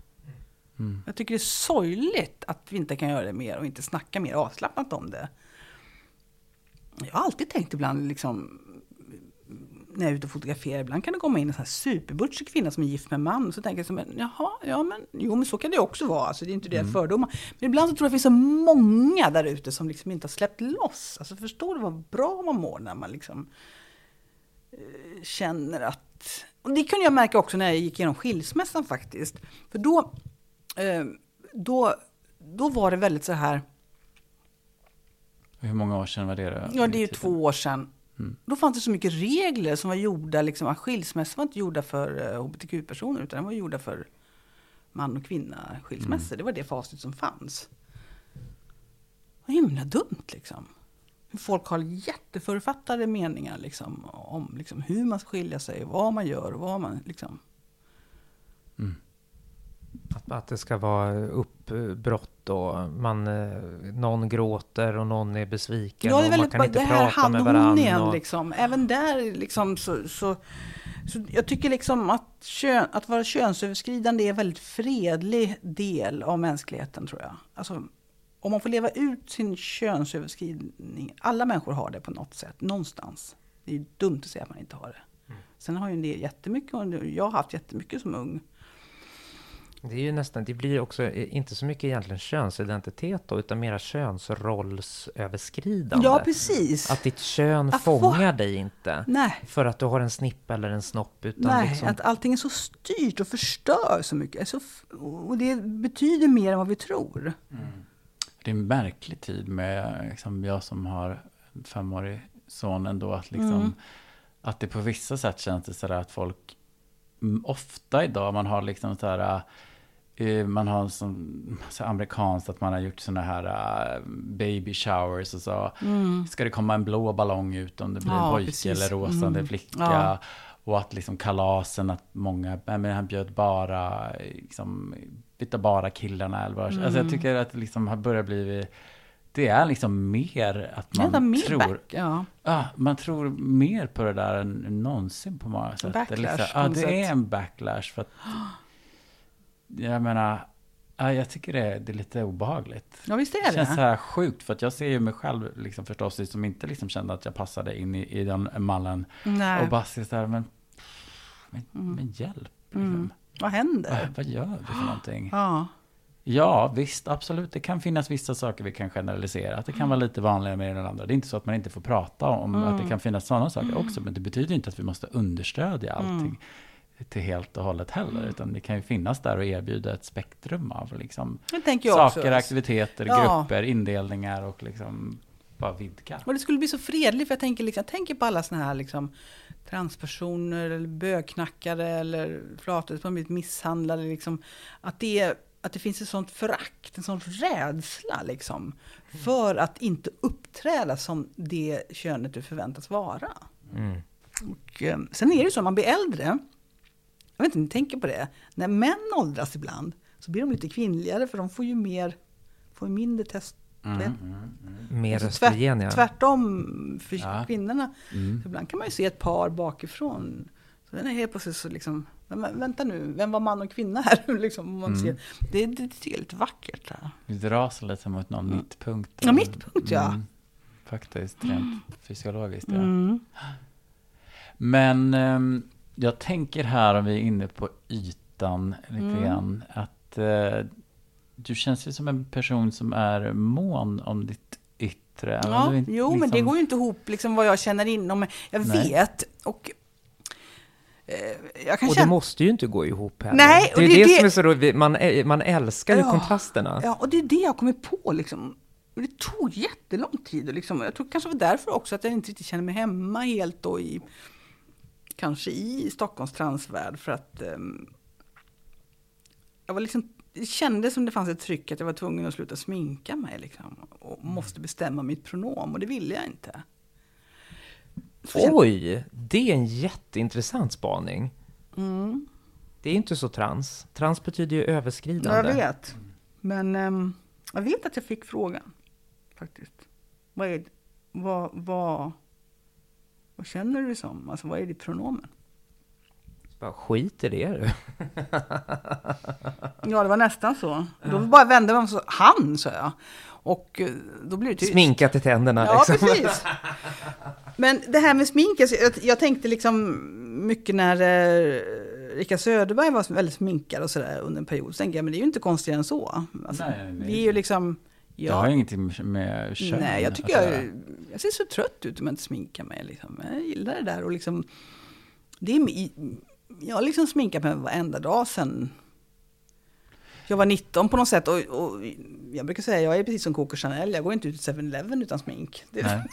Mm. Jag tycker det är sorgligt att vi inte kan göra det mer och inte snacka mer avslappnat om det. Jag har alltid tänkt ibland, liksom, när jag är ute och fotograferar, ibland kan det komma in en sån här superbutchig kvinna som är gift med en man. Så tänker jag så, men, jaha, ja men, jo men så kan det också vara. Alltså, det är inte det fördomar. Men ibland så tror jag det finns så många där ute som liksom inte har släppt loss. Alltså förstår du vad bra man mår när man liksom eh, känner att... Och det kunde jag märka också när jag gick igenom skilsmässan faktiskt. För då, då, då var det väldigt så här... Hur många år sedan var det? Då? Ja, det är ju två år sedan. Mm. Då fanns det så mycket regler som var gjorda, liksom, skilsmässor var inte gjorda för uh, hbtq-personer, utan de var gjorda för man och kvinna skilsmässor. Mm. Det var det facit som fanns. Vad himla dumt liksom. Folk har jätteförfattade meningar liksom, om liksom, hur man ska skilja sig, vad man gör och vad man liksom. Mm. Att, att det ska vara uppbrott och man, eh, någon gråter och någon är besviken Ja, det är och man väldigt, kan inte det här prata med varandra. Och, liksom. Även där liksom så, så, så jag tycker liksom att, kön, att vara könsöverskridande är en väldigt fredlig del av mänskligheten tror jag. Alltså, om man får leva ut sin könsöverskridning, alla människor har det på något sätt, någonstans. Det är ju dumt att säga att man inte har det. Sen har ju en del jättemycket, och jag har haft jättemycket som ung. Det är ju nästan, det blir också eh, inte så mycket egentligen könsidentitet då, utan mera könsrollsöverskridande. Ja, precis. Att ditt kön Att få- fångar dig inte. Nej, För att du har en snippa eller en snopp. Utan Nej, liksom, att allting är så styrt och förstör så mycket. F- och det betyder mer än vad vi tror. Det är en märklig tid med liksom, jag som har femårig son ändå. Att, liksom, Mm. att det på vissa sätt känns det sådär att folk mm, ofta idag, man har liksom så här man har som så amerikanskt att man har gjort sådana här eh, baby showers och så. Ska det komma en blå ballong ut om det blir Mm. Ja, en pojke precis. eller rosa om det är Mm. flicka. Ja. Och att liksom kalasen, att många, men han bjöd bara, liksom, bytte bara killarna eller vad. Alltså Mm. jag tycker att det liksom har börjat bli, det är liksom mer att Man mer tror, back, ja. ja, man tror mer på det där än någonsin på många sätt. Backlash, det är liksom, något det är en backlash för att, *gasps* jag menar, ja, jag tycker det är, det är lite obehagligt. ja, visst är Det känns så det. här sjukt, för att jag ser ju mig själv liksom förstås som inte liksom kände att jag passade in i, i den mallen. Nej. Och bara ser så här, men, men, men hjälp. Liksom. Mm. Vad Vad, händer? vad gör vi för någonting? Ja. Ja, visst, absolut. Det kan finnas vissa saker vi kan generalisera. Att det kan vara lite vanligare med den andra. Det är inte så att man inte får prata om att Mm. det kan finnas sådana saker också. Men det betyder inte att vi måste understödja allting till helt och hållet heller. Utan det kan ju finnas där och erbjuda ett spektrum av liksom, saker, också. aktiviteter, Ja. grupper, indelningar och liksom bara vidga. Och det skulle bli så fredligt, för jag tänker, liksom, jag tänker på alla såna här liksom, transpersoner eller bögknackare eller flator som blivit misshandlade. Liksom, att, det, att det finns ett sånt förakt, en sån rädsla liksom, för att inte uppträda som det könet du förväntas vara. Mm. Och, eh, sen är det så, när man blir äldre, jag vet inte om ni tänker på det, när män åldras ibland så blir de lite kvinnligare för de får ju mer, får ju mindre test. Mm, mm, mm. Mer Alltså östrogen, ja. Tvärtom för Ja. kvinnorna. Mm. Så ibland kan man ju se ett par bakifrån. Så den är helt plötsligt så liksom, vänta nu, vem var man och kvinna här? *laughs* liksom, om man Mm. ser. Det, det, det är lite vackert. Där. Vi dras lite mot någon mittpunkt. Ja, mittpunkt, ja. Mm. Faktiskt, rent fysiologiskt. Ja. Mm. Men ehm, jag tänker här om vi är inne på ytan lite Mm. grann. Att eh, du känns ju som en person som är mån om ditt yttre. Ja, inte jo, men det liksom- går ju inte ihop liksom vad jag känner inom mig. Jag Nej. vet och eh, jag kan Och det känna... måste ju inte gå ihop heller. Nej, det är det det, som är så roligt. Man, man älskar ju Ja. kontrasterna. Ja, och det är det jag kommer på liksom. Det tog jättelång tid. Och liksom, jag tror kanske det var därför också att jag inte riktigt känner mig hemma helt då i kanske i Stockholms transvärld. För att ehm, jag var liksom, det kändes som det fanns ett tryck att jag var tvungen att sluta sminka mig. Liksom, och måste bestämma mitt pronom och det ville jag inte. Kände- Oj, det är en jätteintressant spaning. Mm, Det är inte så trans. Trans betyder ju överskridande. jag vet. Men ehm, jag vet att jag fick frågan. Faktiskt. Vad, är, vad, vad, vad känner du dig som? Alltså vad är ditt pronomen? Bara skit i det du. *laughs* Ja, det var nästan så. Då bara vände man så, han, sa jag. Och eh, då blev det tyst. Sminkat i tänderna Ja, liksom. precis. Men det här med smink, alltså, jag, jag tänkte liksom mycket när eh, Rika Söderberg var väldigt sminkad och sådär under en period. Så tänkte jag, men det är ju inte konstigare än så. Alltså, Nej, nej. Vi är ju liksom... Det har ju ingenting med kön Nej, jag tycker att jag, jag ser så trött ut om jag inte sminkar mig. Liksom. Jag gillar det där och liksom... Det är, jag har liksom sminkat mig varenda dag sen... Jag var 19 på något sätt och, och jag brukar säga jag är precis som Coco Chanel, jag går inte ut till 7-Eleven utan smink. Det, *laughs* är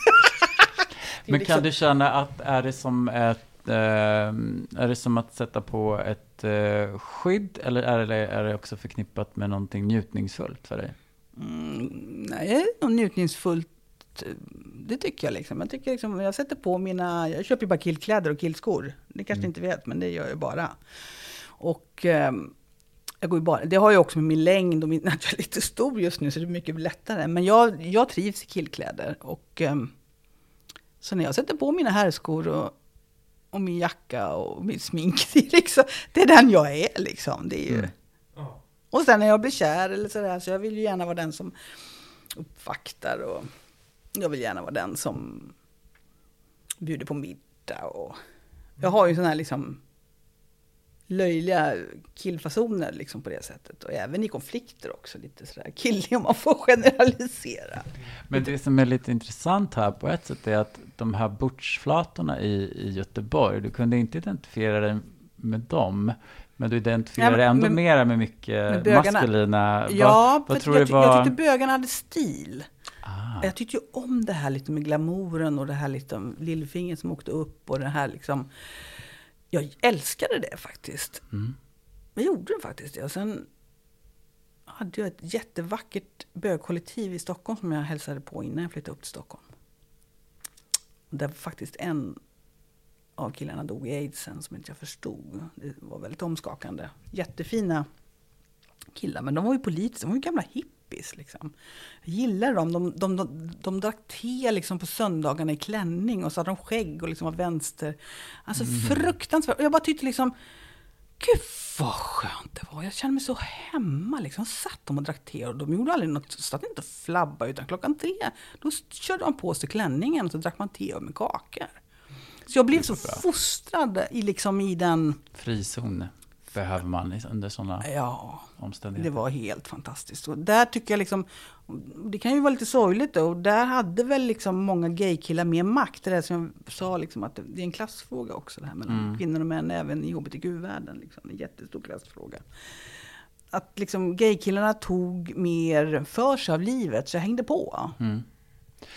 Men liksom- kan du känna att är det som ett, eh, är det som att sätta på ett eh, skydd eller är det, är det också förknippat med någonting njutningsfullt för dig? Mm, nej, och njutningsfullt. eh, Det tycker jag liksom. Jag tycker liksom, jag sätter på mina, jag köper ju bara killkläder och killskor. Det kanske ni inte vet, men det gör jag bara. Och ehm, jag går ju bara, det har ju också med min längd och min, *laughs* att jag är lite stor just nu så det är mycket lättare. Men jag, jag trivs i killkläder. Och ehm, så när jag sätter på mina herrskor och, och min jacka och min smink, *laughs* det är, liksom, det är den jag är liksom. Det är ju, Mm och sen när jag blir kär eller sådär, så jag vill ju gärna vara den som uppvaktar och jag vill gärna vara den som bjuder på middag och jag har ju sådana här liksom löjliga killfasoner liksom på det sättet och även i konflikter också lite sådär killig om man får generalisera. Men det som är lite intressant här på ett sätt är att de här bordsflatorna i, i Göteborg, du kunde inte identifiera dig med dem, men du identifierar Ja, men- ändå men- mera med mycket med bögarna. maskulina. Ja, vad, vad tror jag, du ty- jag var... tyckte bögarna hade stil. Ah, Jag tyckte ju om det här lite med glamouren och det här liksom lillfingret som åkte upp och det här liksom. Jag älskade det faktiskt. mm. Jag gjorde det faktiskt. Och sen hade jag ett jättevackert bögkollektiv i Stockholm som jag hälsade på innan jag flyttade upp till Stockholm. Där faktiskt en av killarna dog i aidsen som inte jag förstod. Det var väldigt omskakande. Jättefina killar, men de var ju politiska, de var ju gamla hippies. Liksom. Jag gillar dem. De, de, de, de drack te liksom på söndagarna i klänning och så hade de skägg och liksom var vänster. Alltså fruktansvärt. Och Jag bara tyckte liksom, gud vad skönt det var. Jag kände mig så hemma. Liksom. Satt de och drack te och de gjorde aldrig något, satt inte och flabba utan klockan tre, då körde de på sig klänningen och så drack man te med kakor. Så jag blev så fostrad i, liksom, i den, Frizon behöver man under sådana ja, omständigheter. Det var helt fantastiskt. Och där tycker jag liksom, det kan ju vara lite sorgligt då, och där hade väl liksom många gaykillar mer makt. Det där som jag sa, liksom, att det är en klassfråga också, det här mellan Mm. kvinnor och män, även i hbtq-världen. Liksom, en jättestor klassfråga. Att liksom gaykillarna tog mer för sig av livet, så jag hängde på. Mm.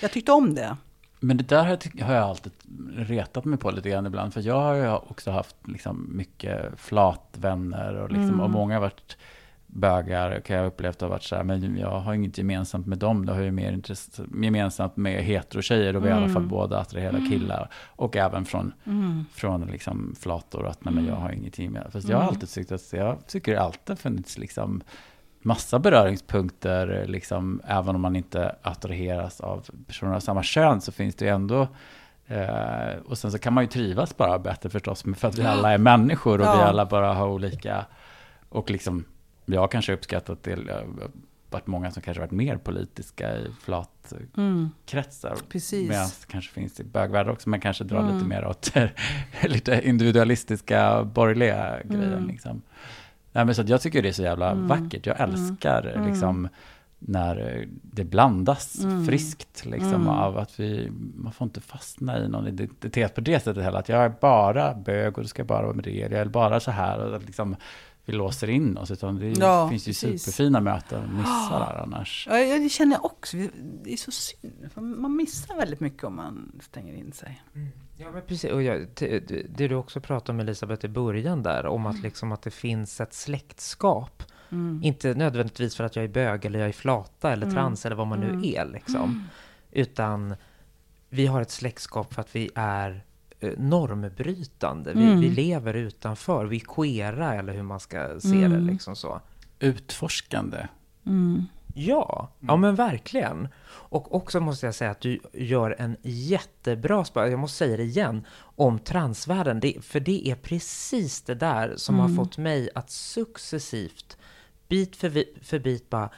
Jag tyckte om det. Men det där har jag, har alltid retat mig på lite grann ibland. För jag har ju också haft liksom mycket flatvänner och, liksom, Mm. och många har varit bögar. Kan jag ha upplevt har varit så här, men jag har inget gemensamt med dem. Det har ju mer intresse, gemensamt med heterotjejer. Och vi är i alla fall Mm. båda attraherade killar. Och även från, Mm. från liksom flator. Att nej, men jag har ingenting med. Fast jag har Mm. alltid tyckt att, jag tycker det alltid har funnits liksom massa beröringspunkter, liksom, även om man inte attraheras av personer av samma kön så finns det ju ändå eh, och sen så kan man ju trivas bara bättre förstås, för att vi alla är människor och vi Ja. alla bara har olika, och liksom, jag har kanske uppskattat det, varit många som kanske varit mer politiska i flatkretsar, Mm. Precis. medan det kanske finns i bögvärlden också, men kanske drar Mm. lite mer åt *laughs* lite individualistiska, borgerliga grejen Mm. liksom. Nej, men så jag tycker det är så jävla Mm. vackert. Jag älskar Mm. liksom när det blandas Mm. friskt liksom Mm. av att vi, man får inte fastna i någon identitet på det sättet heller. Att jag är bara bög och det ska bara vara med det. Jag är bara så här och liksom vi låser in oss. Utan det Ja, finns ju precis. superfina möten att missa där annars. Ja, det känner jag också. Det är så synd. för Man missar väldigt mycket om man stänger in sig. Ja, men precis. Och jag, det, du också pratade om Elisabeth i början där, om att, liksom, att det finns ett släktskap. Mm. Inte nödvändigtvis för att jag är bög eller jag är flata eller Mm. trans eller vad man nu Mm. är liksom. Utan vi har ett släktskap för att vi är normbrytande. Vi, Mm. vi lever utanför. Vi är queera eller hur man ska se Mm. det liksom så. Utforskande. Mm. Ja, ja men verkligen. Och också måste jag säga att du gör en jättebra jag måste säga det igen, om transvärlden. Det, för det är precis det där som har fått mig att successivt, bit för, för bit bara,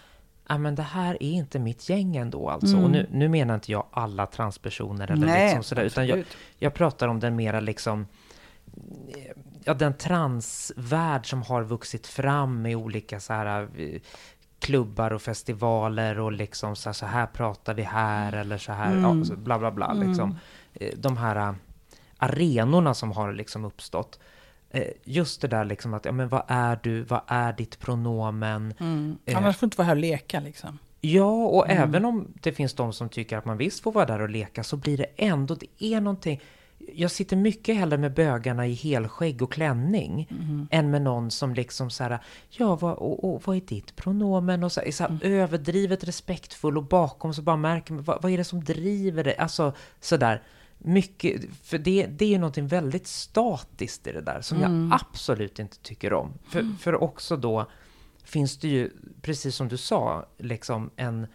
ja men det här är inte mitt gäng ändå alltså. Och nu, nu menar inte jag alla transpersoner eller Nej, liksom sådär, utan jag, jag pratar om den mera liksom ja, den transvärld som har vuxit fram i olika så här eh, klubbar och festivaler och liksom så här, så här pratar vi här eller så här, Mm. ja, så bla bla bla liksom. Eh, De här eh, arenorna som har liksom uppstått. Eh, just det där liksom att, ja men vad är du, vad är ditt pronomen? Mm. Eh. Annars får du inte vara här och leka liksom. Ja, och även om det finns de som tycker att man visst får vara där och leka så blir det ändå, det är någonting. Jag sitter mycket hellre med bögarna i helskägg och klänning än med någon som liksom så här, ja, vad, och, och, vad är ditt pronomen? Och så, är så här, överdrivet respektfull och bakom så bara märker man, vad, vad är det som driver det? Alltså sådär. Mycket, för det, det är ju någonting väldigt statiskt i det där som jag absolut inte tycker om. För, för också då finns det ju, precis som du sa, liksom en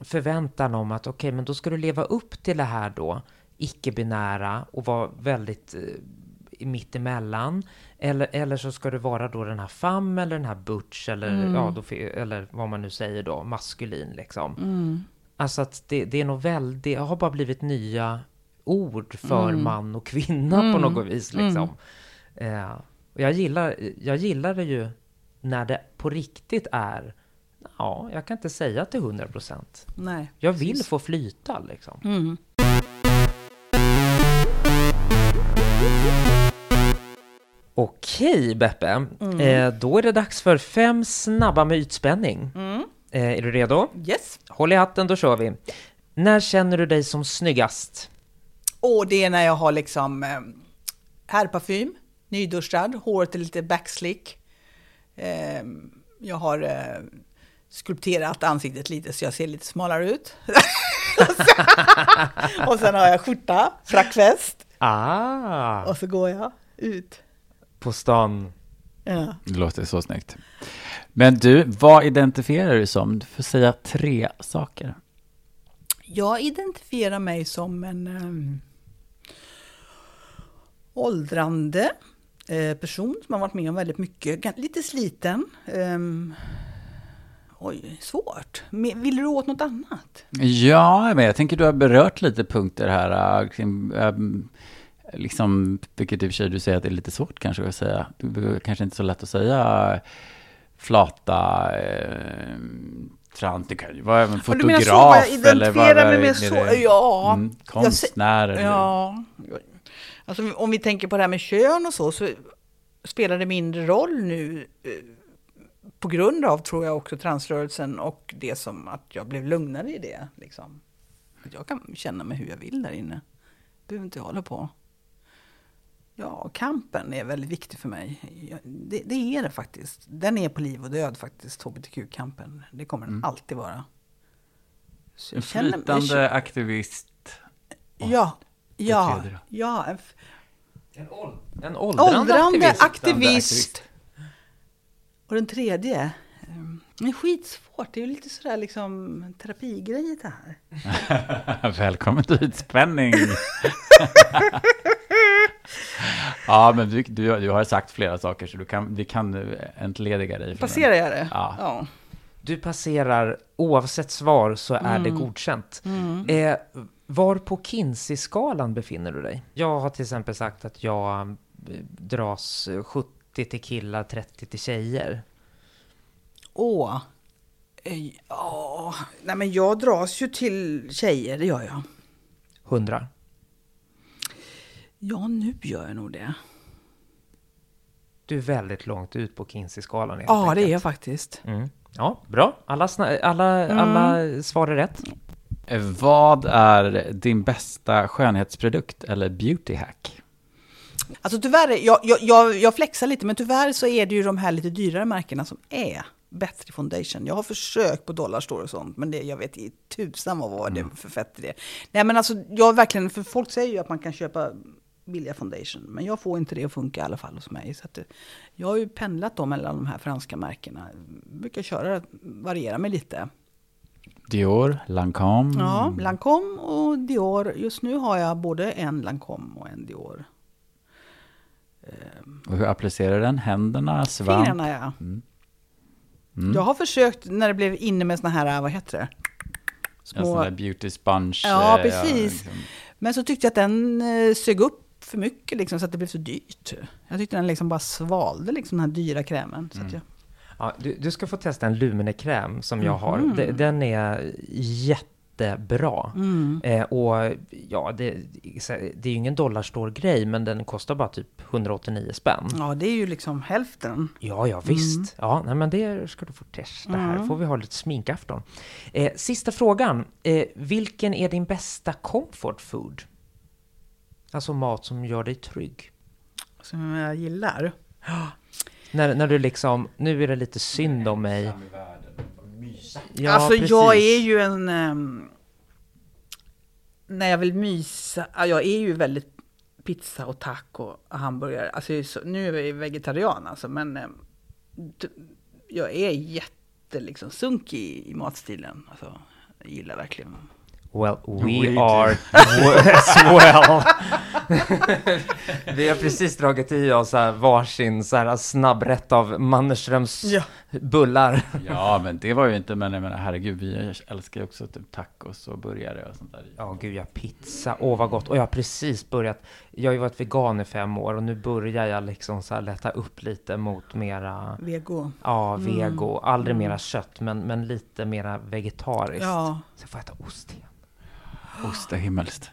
förväntan om att okej, men då ska du leva upp till det här då, icke-binära och vara väldigt eh, mittemellan. Eller, eller så ska du vara då den här fam eller den här butch eller, ja, då, eller vad man nu säger då, maskulin liksom. Alltså att det, det är nog väldigt, det har bara blivit nya ord för man och kvinna på något vis liksom. Eh, och jag gillar, jag gillar det ju när det på riktigt är, ja, jag kan inte säga till 100 procent. Jag vill få flyta liksom. Mm. Okej Beppe, eh, då är det dags för fem snabba med ytspänning. Eh, är du redo? Yes. Håll i hatten, då kör vi. När känner du dig som snyggast? Och det är när jag har liksom eh, herrparfym, nyduschad, håret är lite backslick. Eh, jag har eh, skulpterat ansiktet lite så jag ser lite smalare ut. *laughs* och sen har jag skjorta, frackväst Ah, och så går jag ut. på stan. Ja. Det låter så snyggt. Men du, vad identifierar du som? Du får säga tre saker. Jag identifierar mig som en um, åldrande eh, person som har varit med om väldigt mycket, lite sliten. Um, oj, svårt. Vill du åt något annat? Ja, men jag tänker du har berört lite punkter här. kring, ähm, liksom, vilket i och för sig du säger att det är lite svårt kanske att säga. Det är kanske inte så lätt att säga flata, äh, trans, det kan ju vara även fotograf. så, vad jag eller vad- mig med så, ja. Mm, Jag konstnär eller... Ja. Alltså, om vi tänker på det här med kön och så, så spelar det mindre roll nu eh, på grund av, tror jag, också transrörelsen och det som att jag blev lugnare i det. Liksom. Att jag kan känna mig hur jag vill där inne. Behöver inte jag hålla på. Ja, kampen är väldigt viktig för mig. Det, det är det faktiskt. Den är på liv och död faktiskt, hbtq-kampen. Det kommer den alltid vara. Så En jag känner- jag flytande aktivist. Ja, ja, ja. en f- En, åld en åldrande, Åldrande aktivist. aktivist. Och den tredje, eh, det är skitsvårt. Det är ju lite sådär liksom terapigrejer det här. *laughs* Välkommen till Ytspänning. *laughs* ja, men du, du, du har sagt flera saker så du kan, vi kan entlediga dig. Passerar jag det? Ja. ja. Du passerar, oavsett svar så är det godkänt. Eh, var på Kinsey-skalan befinner du dig? Jag har till exempel sagt att jag eh, dras 70 till killar, 30 till tjejer. Åh. Eh, Ja, nej men jag dras ju till tjejer, det gör jag. 100. Ja, nu gör jag nog det. Du är väldigt långt ut på Kinsey-skalan. Ja, det är enkelt. jag faktiskt. Mm. Ja, bra. Alla, alla, alla svar är rätt. Eh, Vad är din bästa skönhetsprodukt eller beauty hack? Alltså tyvärr, är- jag, jag, jag, jag flexar lite, men tyvärr så är det ju de här lite dyrare märkena som är bättre foundation. Jag har försökt på Dollarstore och sånt, men det, jag vet i tusan vad var det för fett i det. Nej men alltså, jag verkligen, för folk säger ju att man kan köpa billiga foundation, men jag får inte det att funka i alla fall hos mig. Så att, det- jag har ju pendlat då mellan de här franska märkena. brukar köra, variera mig lite. Dior, Lancome? Ja, Lancome och Dior. Just nu har jag både en Lancome och en Dior. Och hur applicerar den? Händerna, svamp? Fingrarna ja. Mm. Jag har försökt när det blev inne med såna här, vad heter det? En sån där beauty sponge. Ja, eh, precis. liksom. Men så tyckte jag att den eh, sög upp för mycket liksom, så att det blev så dyrt. Jag tyckte den liksom bara svalde liksom, den här dyra krämen. Så att jag, Ja, du, du ska få testa en Lumene-kräm som jag har. Mhm. De- Den är jättebra. Eh, och ja, det, det är ju ingen dollarstore-grej, men den kostar bara typ 189 spänn. Ja, det är ju liksom hälften. Ja, ja visst. Ja, nej, men det ska du få testa här. får vi ha lite sminkafton. Eh, sista frågan. Eh, vilken är din bästa comfort food? Alltså mat som gör dig trygg. Som jag gillar. *gasps* När, när du liksom, nu är det lite synd om mig. Ja, alltså precis. jag är ju en... ehm, när jag vill mysa, ja, jag är ju väldigt pizza och taco och hamburgare. Alltså, så, nu är jag vegetarian alltså, men ehm, jag är jätte liksom sunkig i, i matstilen. Alltså, jag gillar verkligen. Well, we, We are *laughs* as well. vi har precis dragit i oss här varsin så här snabbrätt av Mannerströms Ja. bullar. Ja, men det var ju inte, men jag menar herregud, vi älskar ju också typ tacos och burgare och sånt där. Ja, gud ja, pizza. Åh, vad gott. Och jag har precis börjat. Jag har ju varit vegan i fem år och nu börjar jag liksom så här lätta upp lite mot mera, Vego. ja, vego. Aldrig mera kött, men, men lite mera vegetariskt. Ja. Så jag får äta ost igen. Ost är himmelskt.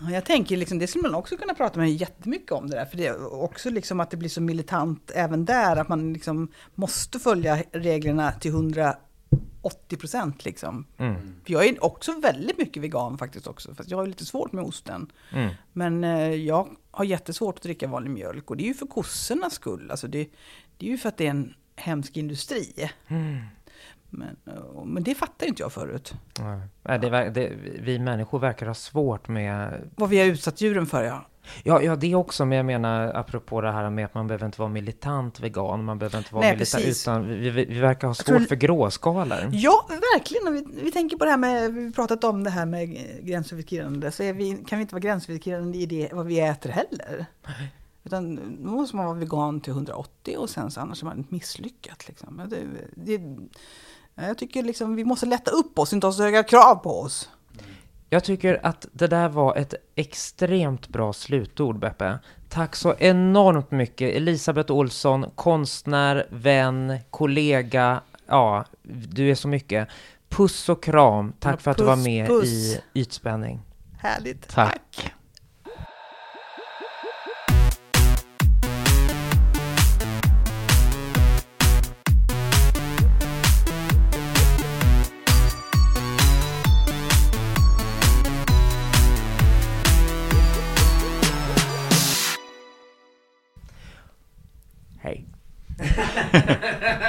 Ja, Jag tänker liksom, det skulle man också kunna prata med jättemycket om det där. För det är också liksom att det blir så militant även där. Att man liksom måste följa reglerna till 180 procent liksom. Mm. För jag är också väldigt mycket vegan faktiskt också. Fast jag har lite svårt med osten. Mm. Men eh, jag har jättesvårt att dricka vanlig mjölk. Och det är ju för kossornas skull. Alltså det, det är ju för att det är en hemsk industri. Mm. Men, eh, men det fattar inte jag förut. Nej, Det, det, vi människor verkar ha svårt med Vad vi har utsatt djuren för ja. Ja, ja, det också, men jag menar apropå det här med att man behöver inte vara militant vegan, man behöver inte vara Nej, militant, precis. utan vi, vi, verkar ha tror- svårt för gråskalor. Ja, verkligen. Vi, vi tänker på det här med, vi har pratat om det här med gränsöverskridande, så vi, kan vi inte vara gränsöverskridande i det vad vi äter heller. Utan då måste man vara vegan till 180 och sen så annars är man misslyckat. Liksom. Det, det, jag tycker liksom vi måste lätta upp oss, inte ha så höga krav på oss. Jag tycker att det där var ett extremt bra slutord, Beppe. Tack så enormt mycket, Elisabeth Olsson, konstnär, vän, kollega, ja, du är så mycket. Puss och kram, tack Ja, för att du var puss, med puss. i Ytspänning. Härligt. Tack. Hej.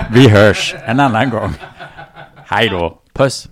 Vi hörs en annan gång. Hej då. Puss.